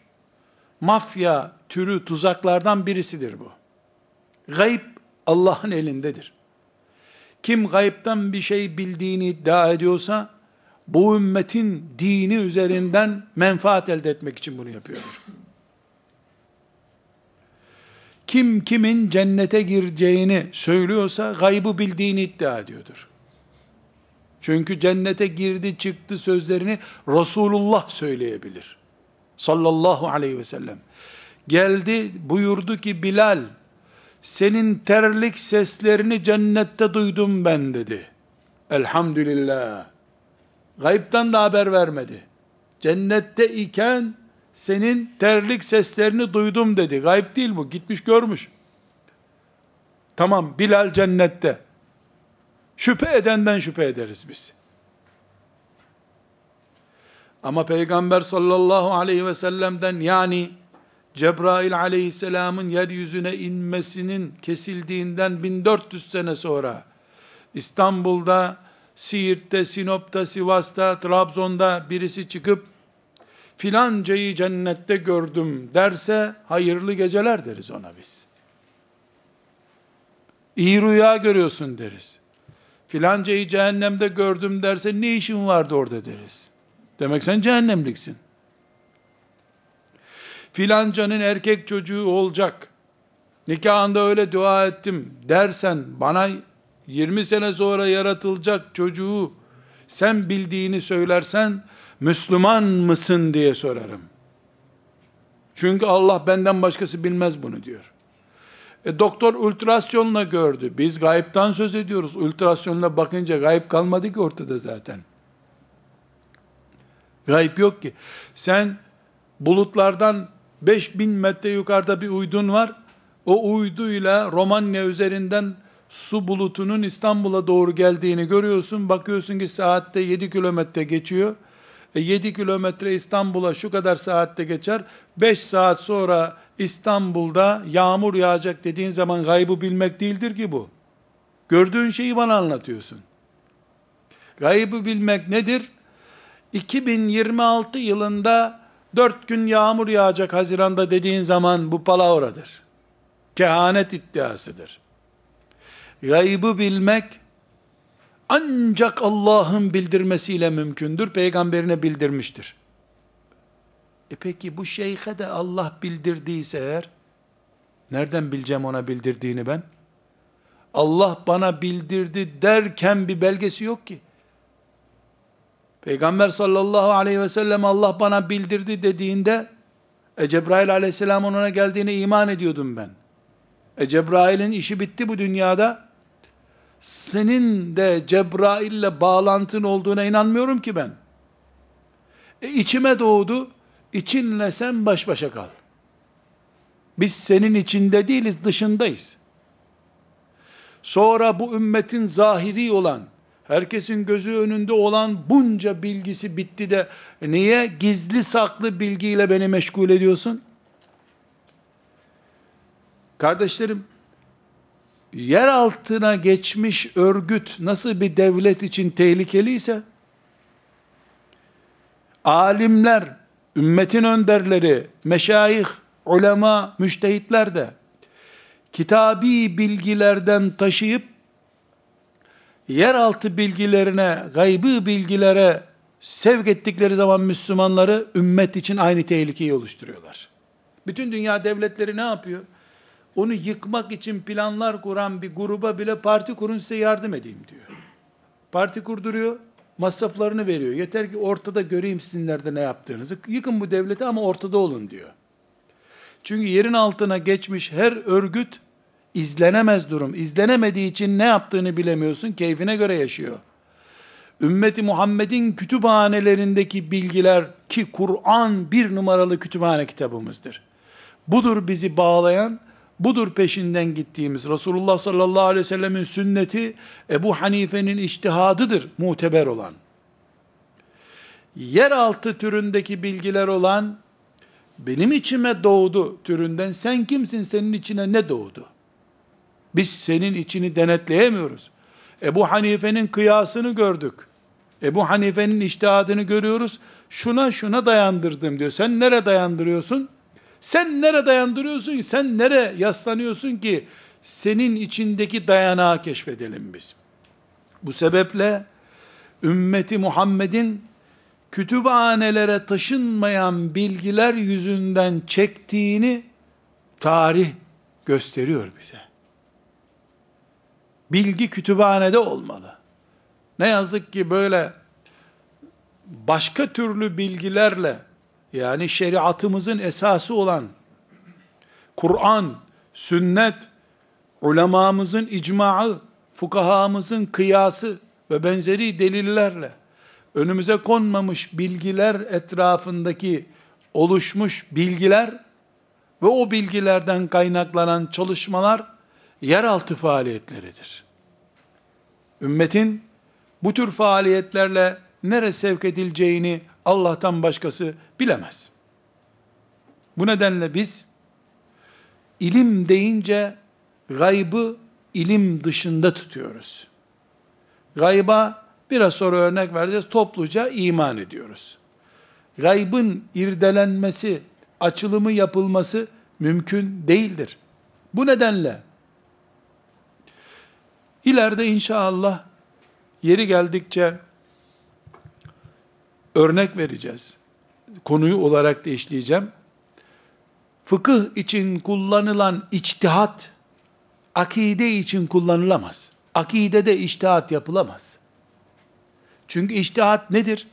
mafya türü tuzaklardan birisidir bu. Gayb Allah'ın elindedir. Kim gayipten bir şey bildiğini iddia ediyorsa, bu ümmetin dini üzerinden menfaat elde etmek için bunu yapıyordur. Kim kimin cennete gireceğini söylüyorsa gaybı bildiğini iddia ediyordur. Çünkü cennete girdi çıktı sözlerini Resulullah söyleyebilir. Sallallahu aleyhi ve sellem. Geldi buyurdu ki Bilal senin terlik seslerini cennette duydum ben dedi. Elhamdülillah. Gaybtan da haber vermedi. Cennette iken senin terlik seslerini duydum dedi. Gayb değil bu. Gitmiş görmüş. Tamam Bilal cennette. Şüphe edenden şüphe ederiz biz. Ama Peygamber sallallahu aleyhi ve sellem'den yani Cebrail aleyhisselamın yeryüzüne inmesinin kesildiğinden 1400 sene sonra İstanbul'da, Siirt'te, Sinop'ta, Sivas'ta, Trabzon'da birisi çıkıp filancayı cennette gördüm derse hayırlı geceler deriz ona biz. İyi rüya görüyorsun deriz. Filancayı cehennemde gördüm derse ne işin vardı orada deriz. Demek sen cehennemliksin. Filancanın erkek çocuğu olacak. Nikahında öyle dua ettim dersen bana 20 sene sonra yaratılacak çocuğu sen bildiğini söylersen Müslüman mısın diye sorarım. Çünkü Allah benden başkası bilmez bunu diyor. E, doktor ultrasyonla gördü. Biz gayiptan söz ediyoruz. Ultrasyonla bakınca gayip kalmadı ki ortada zaten. Gayip yok ki. Sen bulutlardan 5000 metre yukarıda bir uydun var. O uyduyla Romanya üzerinden su bulutunun İstanbul'a doğru geldiğini görüyorsun. Bakıyorsun ki saatte 7 kilometre geçiyor. E 7 kilometre İstanbul'a şu kadar saatte geçer. 5 saat sonra İstanbul'da yağmur yağacak dediğin zaman gaybı bilmek değildir ki bu. Gördüğün şeyi bana anlatıyorsun. Gaybı bilmek nedir? 2026 yılında dört gün yağmur yağacak Haziran'da dediğin zaman bu palavradır. Kehanet iddiasıdır. Gaybı bilmek ancak Allah'ın bildirmesiyle mümkündür. Peygamberine bildirmiştir. E peki bu şeyhe de Allah bildirdiyse eğer, nereden bileceğim ona bildirdiğini ben? Allah bana bildirdi derken bir belgesi yok ki. Peygamber sallallahu aleyhi ve sellem Allah bana bildirdi dediğinde e Cebrail aleyhisselam ona geldiğine iman ediyordum ben. E Cebrail'in işi bitti bu dünyada. Senin de Cebrail'le bağlantın olduğuna inanmıyorum ki ben. E içime doğdu. İçinle sen baş başa kal. Biz senin içinde değiliz, dışındayız. Sonra bu ümmetin zahiri olan, herkesin gözü önünde olan bunca bilgisi bitti de niye gizli saklı bilgiyle beni meşgul ediyorsun? Kardeşlerim, yer altına geçmiş örgüt nasıl bir devlet için tehlikeliyse, alimler, ümmetin önderleri, meşayih, ulema, müştehitler de kitabi bilgilerden taşıyıp yeraltı bilgilerine, gaybı bilgilere sevk ettikleri zaman Müslümanları ümmet için aynı tehlikeyi oluşturuyorlar. Bütün dünya devletleri ne yapıyor? Onu yıkmak için planlar kuran bir gruba bile parti kurun size yardım edeyim diyor. Parti kurduruyor, masraflarını veriyor. Yeter ki ortada göreyim sizin nerede ne yaptığınızı. Yıkın bu devleti ama ortada olun diyor. Çünkü yerin altına geçmiş her örgüt izlenemez durum. İzlenemediği için ne yaptığını bilemiyorsun. Keyfine göre yaşıyor. Ümmeti Muhammed'in kütüphanelerindeki bilgiler ki Kur'an bir numaralı kütüphane kitabımızdır. Budur bizi bağlayan, budur peşinden gittiğimiz. Resulullah sallallahu aleyhi ve sellemin sünneti Ebu Hanife'nin iştihadıdır muteber olan. Yeraltı türündeki bilgiler olan benim içime doğdu türünden sen kimsin senin içine ne doğdu? Biz senin içini denetleyemiyoruz. Ebu Hanife'nin kıyasını gördük. Ebu Hanife'nin iştihadını görüyoruz. Şuna şuna dayandırdım diyor. Sen nere dayandırıyorsun? Sen nere dayandırıyorsun? Sen nere yaslanıyorsun ki senin içindeki dayanağı keşfedelim biz. Bu sebeple ümmeti Muhammed'in kütüphanelere taşınmayan bilgiler yüzünden çektiğini tarih gösteriyor bize. Bilgi kütüphanede olmalı. Ne yazık ki böyle başka türlü bilgilerle yani şeriatımızın esası olan Kur'an, sünnet, ulemamızın icmaı, fukahamızın kıyası ve benzeri delillerle önümüze konmamış bilgiler etrafındaki oluşmuş bilgiler ve o bilgilerden kaynaklanan çalışmalar yeraltı faaliyetleridir. Ümmetin bu tür faaliyetlerle nere sevk edileceğini Allah'tan başkası bilemez. Bu nedenle biz ilim deyince gaybı ilim dışında tutuyoruz. Gayba biraz sonra örnek vereceğiz. Topluca iman ediyoruz. Gaybın irdelenmesi, açılımı yapılması mümkün değildir. Bu nedenle ileride inşallah yeri geldikçe örnek vereceğiz. Konuyu olarak da işleyeceğim. Fıkıh için kullanılan içtihat, akide için kullanılamaz. Akidede içtihat yapılamaz. Çünkü içtihat nedir?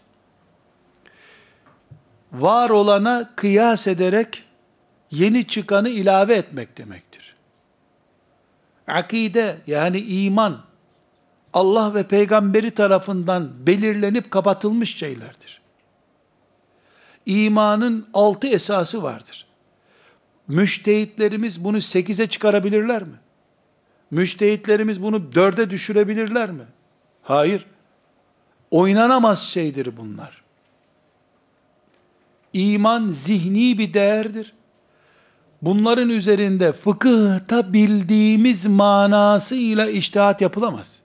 Var olana kıyas ederek yeni çıkanı ilave etmek demektir. Akide yani iman Allah ve peygamberi tarafından belirlenip kapatılmış şeylerdir. İmanın altı esası vardır. Müştehitlerimiz bunu sekize çıkarabilirler mi? Müştehitlerimiz bunu dörde düşürebilirler mi? Hayır. Oynanamaz şeydir bunlar. İman zihni bir değerdir. Bunların üzerinde fıkıhta bildiğimiz manasıyla iştihat yapılamaz.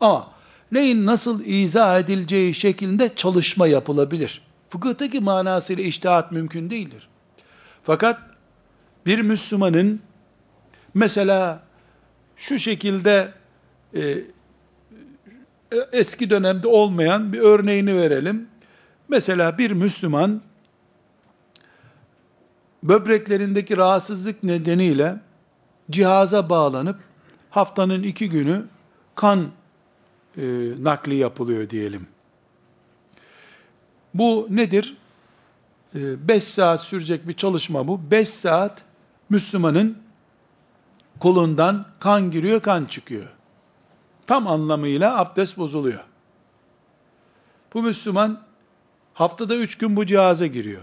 Ama neyin nasıl izah edileceği şeklinde çalışma yapılabilir. Fıkıhtaki manasıyla iştihat mümkün değildir. Fakat bir Müslümanın mesela şu şekilde e, eski dönemde olmayan bir örneğini verelim. Mesela bir Müslüman böbreklerindeki rahatsızlık nedeniyle cihaza bağlanıp haftanın iki günü kan e, nakli yapılıyor diyelim. Bu nedir? 5 e, saat sürecek bir çalışma bu. 5 saat Müslümanın kolundan kan giriyor, kan çıkıyor. Tam anlamıyla abdest bozuluyor. Bu Müslüman haftada üç gün bu cihaza giriyor.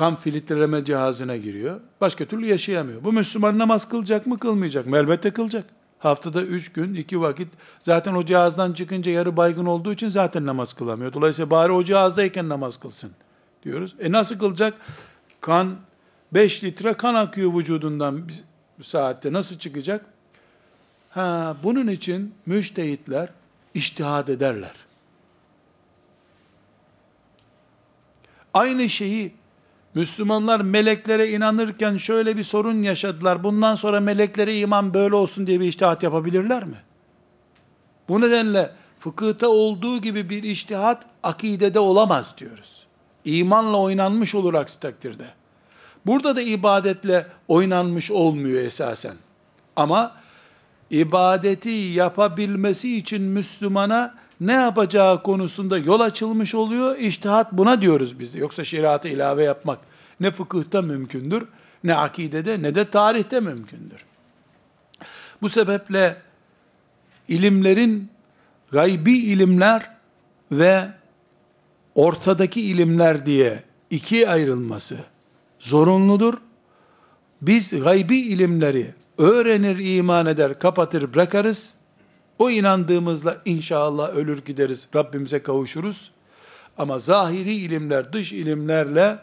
Kan filtreleme cihazına giriyor. Başka türlü yaşayamıyor. Bu Müslüman namaz kılacak mı kılmayacak mı? Elbette kılacak. Haftada üç gün, iki vakit. Zaten o cihazdan çıkınca yarı baygın olduğu için zaten namaz kılamıyor. Dolayısıyla bari o cihazdayken namaz kılsın diyoruz. E nasıl kılacak? Kan, 5 litre kan akıyor vücudundan bir saatte. Nasıl çıkacak? Ha, bunun için müştehitler iştihad ederler. Aynı şeyi Müslümanlar meleklere inanırken şöyle bir sorun yaşadılar. Bundan sonra meleklere iman böyle olsun diye bir iştihat yapabilirler mi? Bu nedenle fıkıhta olduğu gibi bir iştihat akidede olamaz diyoruz. İmanla oynanmış olur aksi takdirde. Burada da ibadetle oynanmış olmuyor esasen. Ama ibadeti yapabilmesi için Müslümana ne yapacağı konusunda yol açılmış oluyor. İştihat buna diyoruz biz. Yoksa şeriatı ilave yapmak ne fıkıhta mümkündür, ne akidede, ne de tarihte mümkündür. Bu sebeple ilimlerin gaybi ilimler ve ortadaki ilimler diye ikiye ayrılması zorunludur. Biz gaybi ilimleri öğrenir, iman eder, kapatır, bırakarız. O inandığımızla inşallah ölür gideriz, Rabbimize kavuşuruz. Ama zahiri ilimler, dış ilimlerle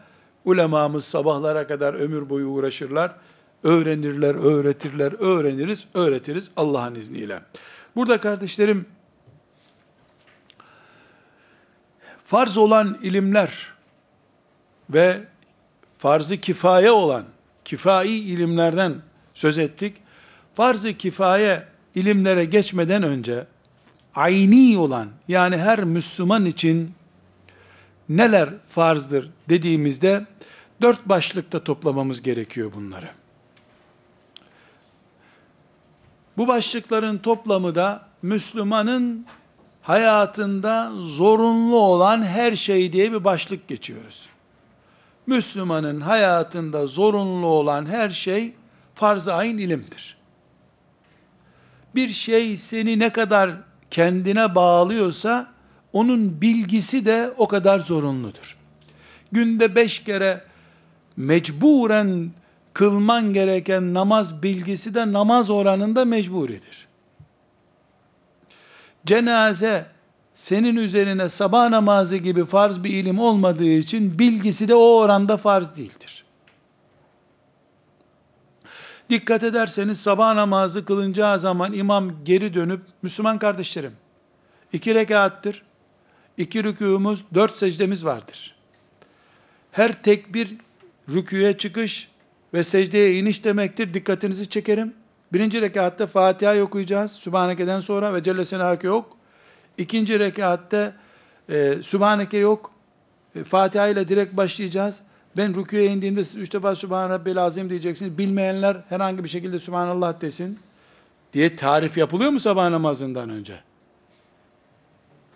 ulemamız sabahlara kadar ömür boyu uğraşırlar. Öğrenirler, öğretirler, öğreniriz, öğretiriz Allah'ın izniyle. Burada kardeşlerim, farz olan ilimler ve farzı kifaye olan kifai ilimlerden söz ettik. Farz-ı kifaye ilimlere geçmeden önce ayni olan yani her Müslüman için neler farzdır dediğimizde dört başlıkta toplamamız gerekiyor bunları. Bu başlıkların toplamı da Müslümanın hayatında zorunlu olan her şey diye bir başlık geçiyoruz. Müslümanın hayatında zorunlu olan her şey farz-ı ayn ilimdir. Bir şey seni ne kadar kendine bağlıyorsa onun bilgisi de o kadar zorunludur. Günde beş kere mecburen kılman gereken namaz bilgisi de namaz oranında mecburidir. Cenaze senin üzerine sabah namazı gibi farz bir ilim olmadığı için bilgisi de o oranda farz değildir. Dikkat ederseniz sabah namazı kılınacağı zaman imam geri dönüp, Müslüman kardeşlerim, iki rekattır, iki rükûmuz, dört secdemiz vardır. Her tekbir rüküye çıkış ve secdeye iniş demektir. Dikkatinizi çekerim. Birinci rekatta Fatiha okuyacağız. Sübhaneke'den sonra ve Celle Senake yok. İkinci rekatta e, Sübhaneke yok. E, Fatiha ile direkt başlayacağız. Ben rüküye indiğimde siz üç defa Sübhan Rabbil Azim diyeceksiniz. Bilmeyenler herhangi bir şekilde Sübhanallah desin diye tarif yapılıyor mu sabah namazından önce?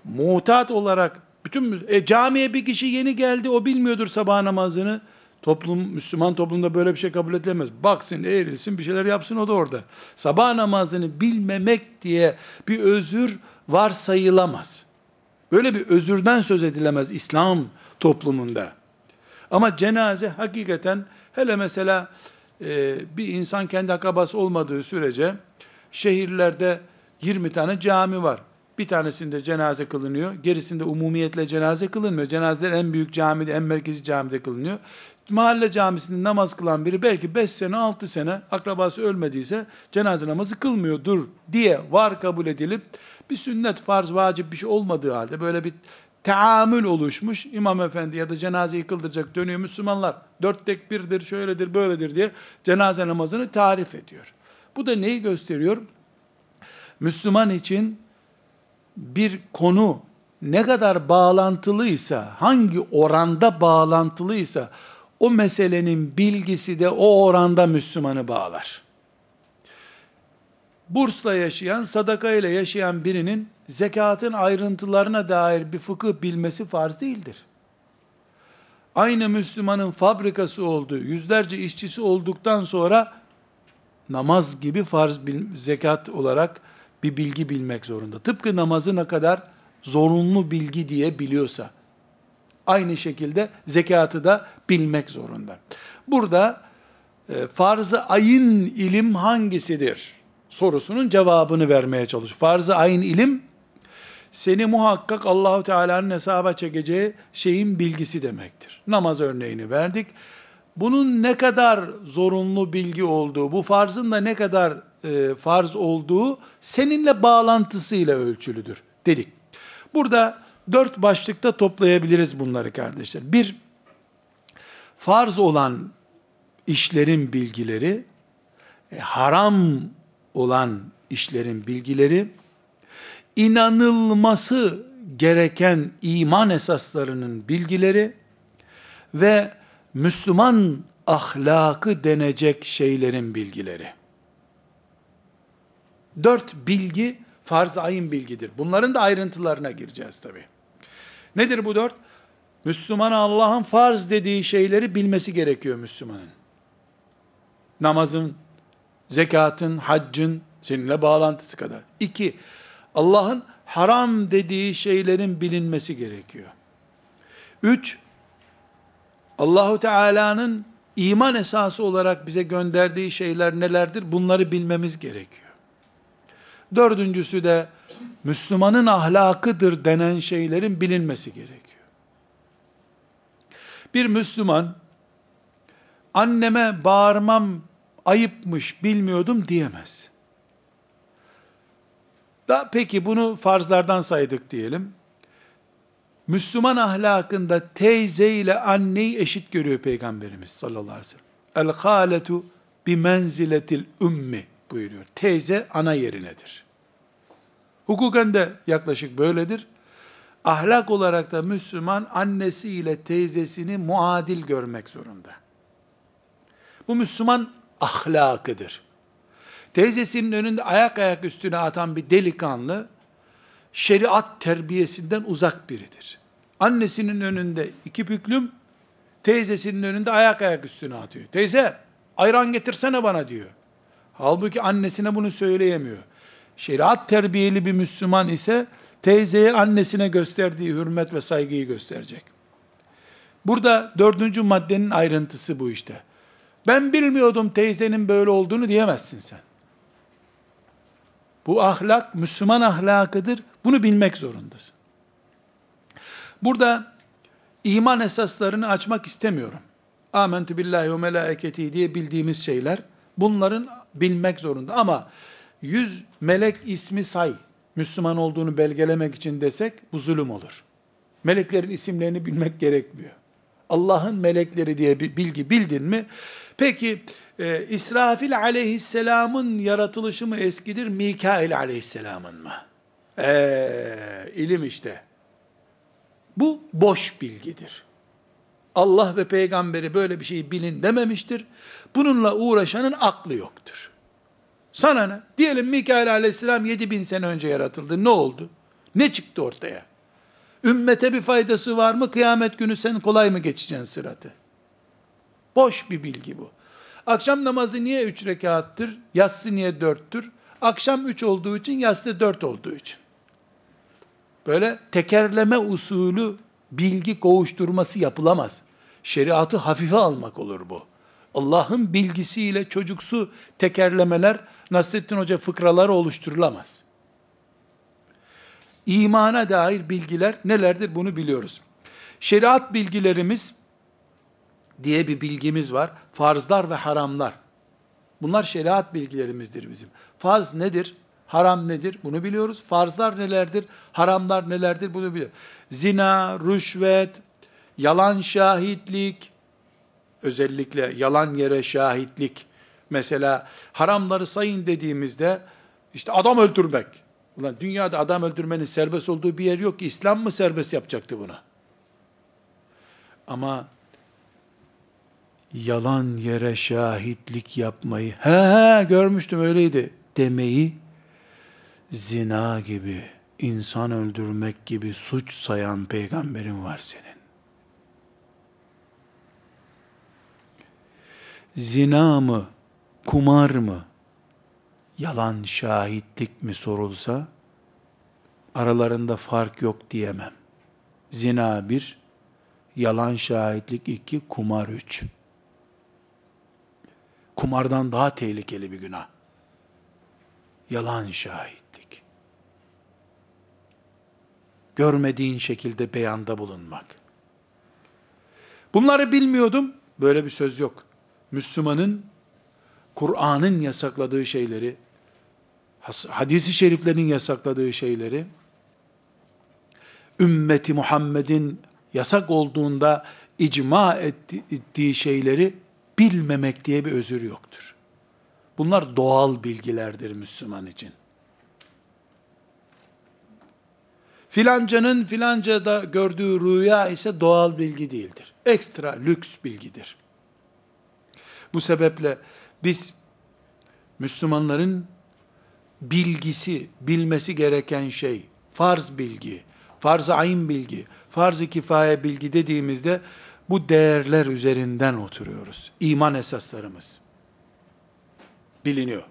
Muhtat olarak bütün e, camiye bir kişi yeni geldi o bilmiyordur sabah namazını. Toplum, Müslüman toplumda böyle bir şey kabul edilemez. Baksın, eğrilsin, bir şeyler yapsın o da orada. Sabah namazını bilmemek diye bir özür varsayılamaz. Böyle bir özürden söz edilemez İslam toplumunda. Ama cenaze hakikaten hele mesela e, bir insan kendi akrabası olmadığı sürece şehirlerde 20 tane cami var. Bir tanesinde cenaze kılınıyor. Gerisinde umumiyetle cenaze kılınmıyor. Cenazeler en büyük camide, en merkezi camide kılınıyor. Mahalle camisinde namaz kılan biri belki 5 sene, 6 sene akrabası ölmediyse cenaze namazı kılmıyordur diye var kabul edilip bir sünnet, farz, vacip bir şey olmadığı halde böyle bir teamül oluşmuş. İmam efendi ya da cenazeyi kıldıracak dönüyor Müslümanlar. Dört tekbirdir, şöyledir, böyledir diye cenaze namazını tarif ediyor. Bu da neyi gösteriyor? Müslüman için bir konu ne kadar bağlantılıysa, hangi oranda bağlantılıysa, o meselenin bilgisi de o oranda Müslümanı bağlar. Bursla yaşayan, sadaka ile yaşayan birinin zekatın ayrıntılarına dair bir fıkıh bilmesi farz değildir. Aynı Müslümanın fabrikası olduğu, yüzlerce işçisi olduktan sonra namaz gibi farz zekat olarak bir bilgi bilmek zorunda. Tıpkı namazı ne kadar zorunlu bilgi diye biliyorsa, Aynı şekilde zekatı da bilmek zorunda. Burada e, farz-ı ayın ilim hangisidir? Sorusunun cevabını vermeye çalışıyor. Farz-ı ayın ilim seni muhakkak Allahu Teala'nın hesaba çekeceği şeyin bilgisi demektir. Namaz örneğini verdik. Bunun ne kadar zorunlu bilgi olduğu, bu farzın da ne kadar e, farz olduğu seninle bağlantısıyla ölçülüdür dedik. Burada dört başlıkta toplayabiliriz bunları kardeşler. Bir, farz olan işlerin bilgileri, e, haram olan işlerin bilgileri, inanılması gereken iman esaslarının bilgileri ve Müslüman ahlakı denecek şeylerin bilgileri. Dört bilgi farz-ı ayın bilgidir. Bunların da ayrıntılarına gireceğiz tabi. Nedir bu dört? Müslüman Allah'ın farz dediği şeyleri bilmesi gerekiyor Müslümanın. Namazın, zekatın, haccın seninle bağlantısı kadar. İki, Allah'ın haram dediği şeylerin bilinmesi gerekiyor. Üç, Allahu Teala'nın iman esası olarak bize gönderdiği şeyler nelerdir? Bunları bilmemiz gerekiyor. Dördüncüsü de Müslümanın ahlakıdır denen şeylerin bilinmesi gerekiyor. Bir Müslüman anneme bağırmam ayıpmış bilmiyordum diyemez. Da peki bunu farzlardan saydık diyelim. Müslüman ahlakında teyze ile anneyi eşit görüyor Peygamberimiz sallallahu aleyhi ve sellem. El haletu bi menziletil ümmi buyuruyor. Teyze ana yerinedir. Hukuken de yaklaşık böyledir. Ahlak olarak da Müslüman annesi ile teyzesini muadil görmek zorunda. Bu Müslüman ahlakıdır. Teyzesinin önünde ayak ayak üstüne atan bir delikanlı, şeriat terbiyesinden uzak biridir. Annesinin önünde iki büklüm, teyzesinin önünde ayak ayak üstüne atıyor. Teyze, ayran getirsene bana diyor. Halbuki annesine bunu söyleyemiyor. Şeriat terbiyeli bir Müslüman ise, teyzeye annesine gösterdiği hürmet ve saygıyı gösterecek. Burada dördüncü maddenin ayrıntısı bu işte. Ben bilmiyordum teyzenin böyle olduğunu diyemezsin sen. Bu ahlak Müslüman ahlakıdır. Bunu bilmek zorundasın. Burada iman esaslarını açmak istemiyorum. Amentü billahi ve meleketi diye bildiğimiz şeyler bunların bilmek zorunda. Ama yüz melek ismi say, Müslüman olduğunu belgelemek için desek bu zulüm olur. Meleklerin isimlerini bilmek gerekmiyor. Allah'ın melekleri diye bir bilgi bildin mi? Peki e, İsrafil aleyhisselamın yaratılışı mı eskidir, Mikail aleyhisselamın mı? Eee ilim işte. Bu boş bilgidir. Allah ve peygamberi böyle bir şeyi bilin dememiştir. Bununla uğraşanın aklı yoktur. Sana ne? Diyelim Mikail aleyhisselam 7000 sene önce yaratıldı. Ne oldu? Ne çıktı ortaya? Ümmete bir faydası var mı? Kıyamet günü sen kolay mı geçeceksin sıratı? Boş bir bilgi bu. Akşam namazı niye üç rekattır? Yatsı niye dörttür? Akşam üç olduğu için, yatsı dört olduğu için. Böyle tekerleme usulü bilgi kovuşturması yapılamaz. Şeriatı hafife almak olur bu. Allah'ın bilgisiyle çocuksu tekerlemeler, Nasrettin Hoca fıkraları oluşturulamaz. İmana dair bilgiler nelerdir bunu biliyoruz. Şeriat bilgilerimiz diye bir bilgimiz var. Farzlar ve haramlar. Bunlar şeriat bilgilerimizdir bizim. Farz nedir? Haram nedir? Bunu biliyoruz. Farzlar nelerdir? Haramlar nelerdir? Bunu biliyoruz. Zina, rüşvet, yalan şahitlik, özellikle yalan yere şahitlik. Mesela haramları sayın dediğimizde işte adam öldürmek. Ulan dünyada adam öldürmenin serbest olduğu bir yer yok ki İslam mı serbest yapacaktı bunu? Ama yalan yere şahitlik yapmayı, he he görmüştüm öyleydi demeyi, zina gibi, insan öldürmek gibi suç sayan peygamberin var senin. Zina mı, kumar mı, yalan şahitlik mi sorulsa, aralarında fark yok diyemem. Zina bir, yalan şahitlik iki, kumar üç. Kumardan daha tehlikeli bir günah. Yalan şahitlik. Görmediğin şekilde beyanda bulunmak. Bunları bilmiyordum. Böyle bir söz yok. Müslümanın Kur'an'ın yasakladığı şeyleri, hadisi şeriflerin yasakladığı şeyleri, ümmeti Muhammed'in yasak olduğunda icma ettiği şeyleri bilmemek diye bir özür yoktur. Bunlar doğal bilgilerdir Müslüman için. Filancanın filancada gördüğü rüya ise doğal bilgi değildir. Ekstra lüks bilgidir. Bu sebeple biz Müslümanların bilgisi, bilmesi gereken şey, farz bilgi, farz-ı ayın bilgi, farz-ı kifaye bilgi dediğimizde bu değerler üzerinden oturuyoruz. İman esaslarımız biliniyor.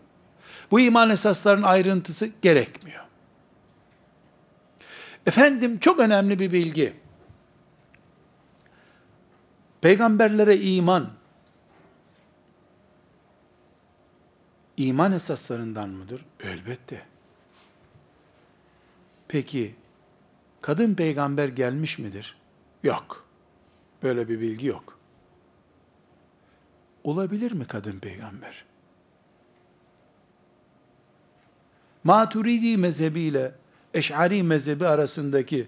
Bu iman esaslarının ayrıntısı gerekmiyor. Efendim çok önemli bir bilgi. Peygamberlere iman iman esaslarından mıdır? Elbette. Peki kadın peygamber gelmiş midir? Yok. Böyle bir bilgi yok. Olabilir mi kadın peygamber? Maturidi mezhebiyle Eş'ari mezhebi arasındaki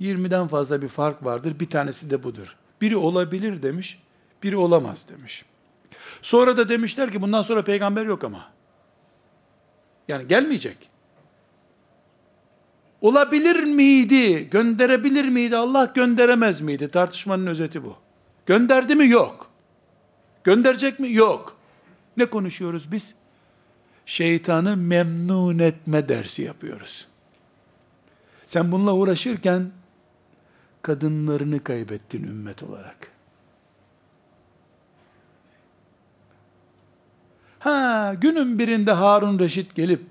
20'den fazla bir fark vardır. Bir tanesi de budur. Biri olabilir demiş, biri olamaz demiş. Sonra da demişler ki bundan sonra peygamber yok ama. Yani gelmeyecek. Olabilir miydi? Gönderebilir miydi? Allah gönderemez miydi? Tartışmanın özeti bu. Gönderdi mi? Yok. Gönderecek mi? Yok. Ne konuşuyoruz biz? Şeytanı memnun etme dersi yapıyoruz. Sen bununla uğraşırken kadınlarını kaybettin ümmet olarak. Ha, günün birinde Harun Reşit gelip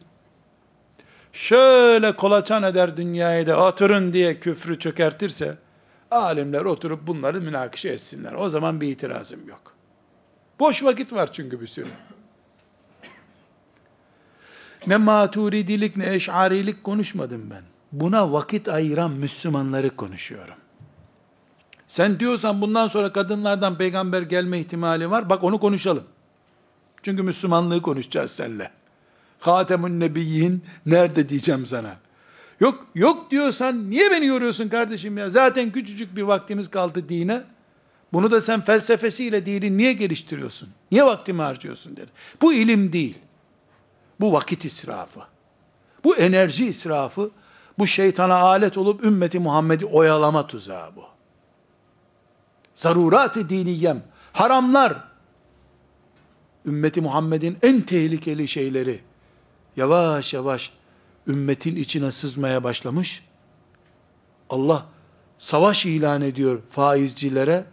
şöyle kolaçan eder dünyayı da oturun diye küfrü çökertirse alimler oturup bunları münakişe etsinler. O zaman bir itirazım yok. Boş vakit var çünkü bir sürü. Ne maturidilik ne eşarilik konuşmadım ben. Buna vakit ayıran Müslümanları konuşuyorum. Sen diyorsan bundan sonra kadınlardan peygamber gelme ihtimali var. Bak onu konuşalım. Çünkü Müslümanlığı konuşacağız seninle. Hatemun Nebiyyin nerede diyeceğim sana. Yok yok diyorsan niye beni yoruyorsun kardeşim ya? Zaten küçücük bir vaktimiz kaldı dine. Bunu da sen felsefesiyle dini niye geliştiriyorsun? Niye vaktimi harcıyorsun dedi. Bu ilim değil. Bu vakit israfı. Bu enerji israfı. Bu şeytana alet olup ümmeti Muhammed'i oyalama tuzağı bu. Zarurat-ı diniyem, haramlar, ümmeti Muhammed'in en tehlikeli şeyleri, yavaş yavaş ümmetin içine sızmaya başlamış. Allah savaş ilan ediyor faizcilere.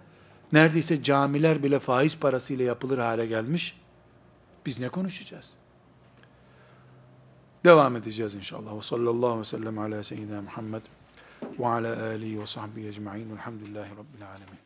Neredeyse camiler bile faiz parasıyla yapılır hale gelmiş. Biz ne konuşacağız? Devam edeceğiz inşallah. Ve sallallahu aleyhi ve sellem ala seyyidina Muhammed ve ala alihi ve sahbihi ecma'in velhamdülillahi rabbil alemin.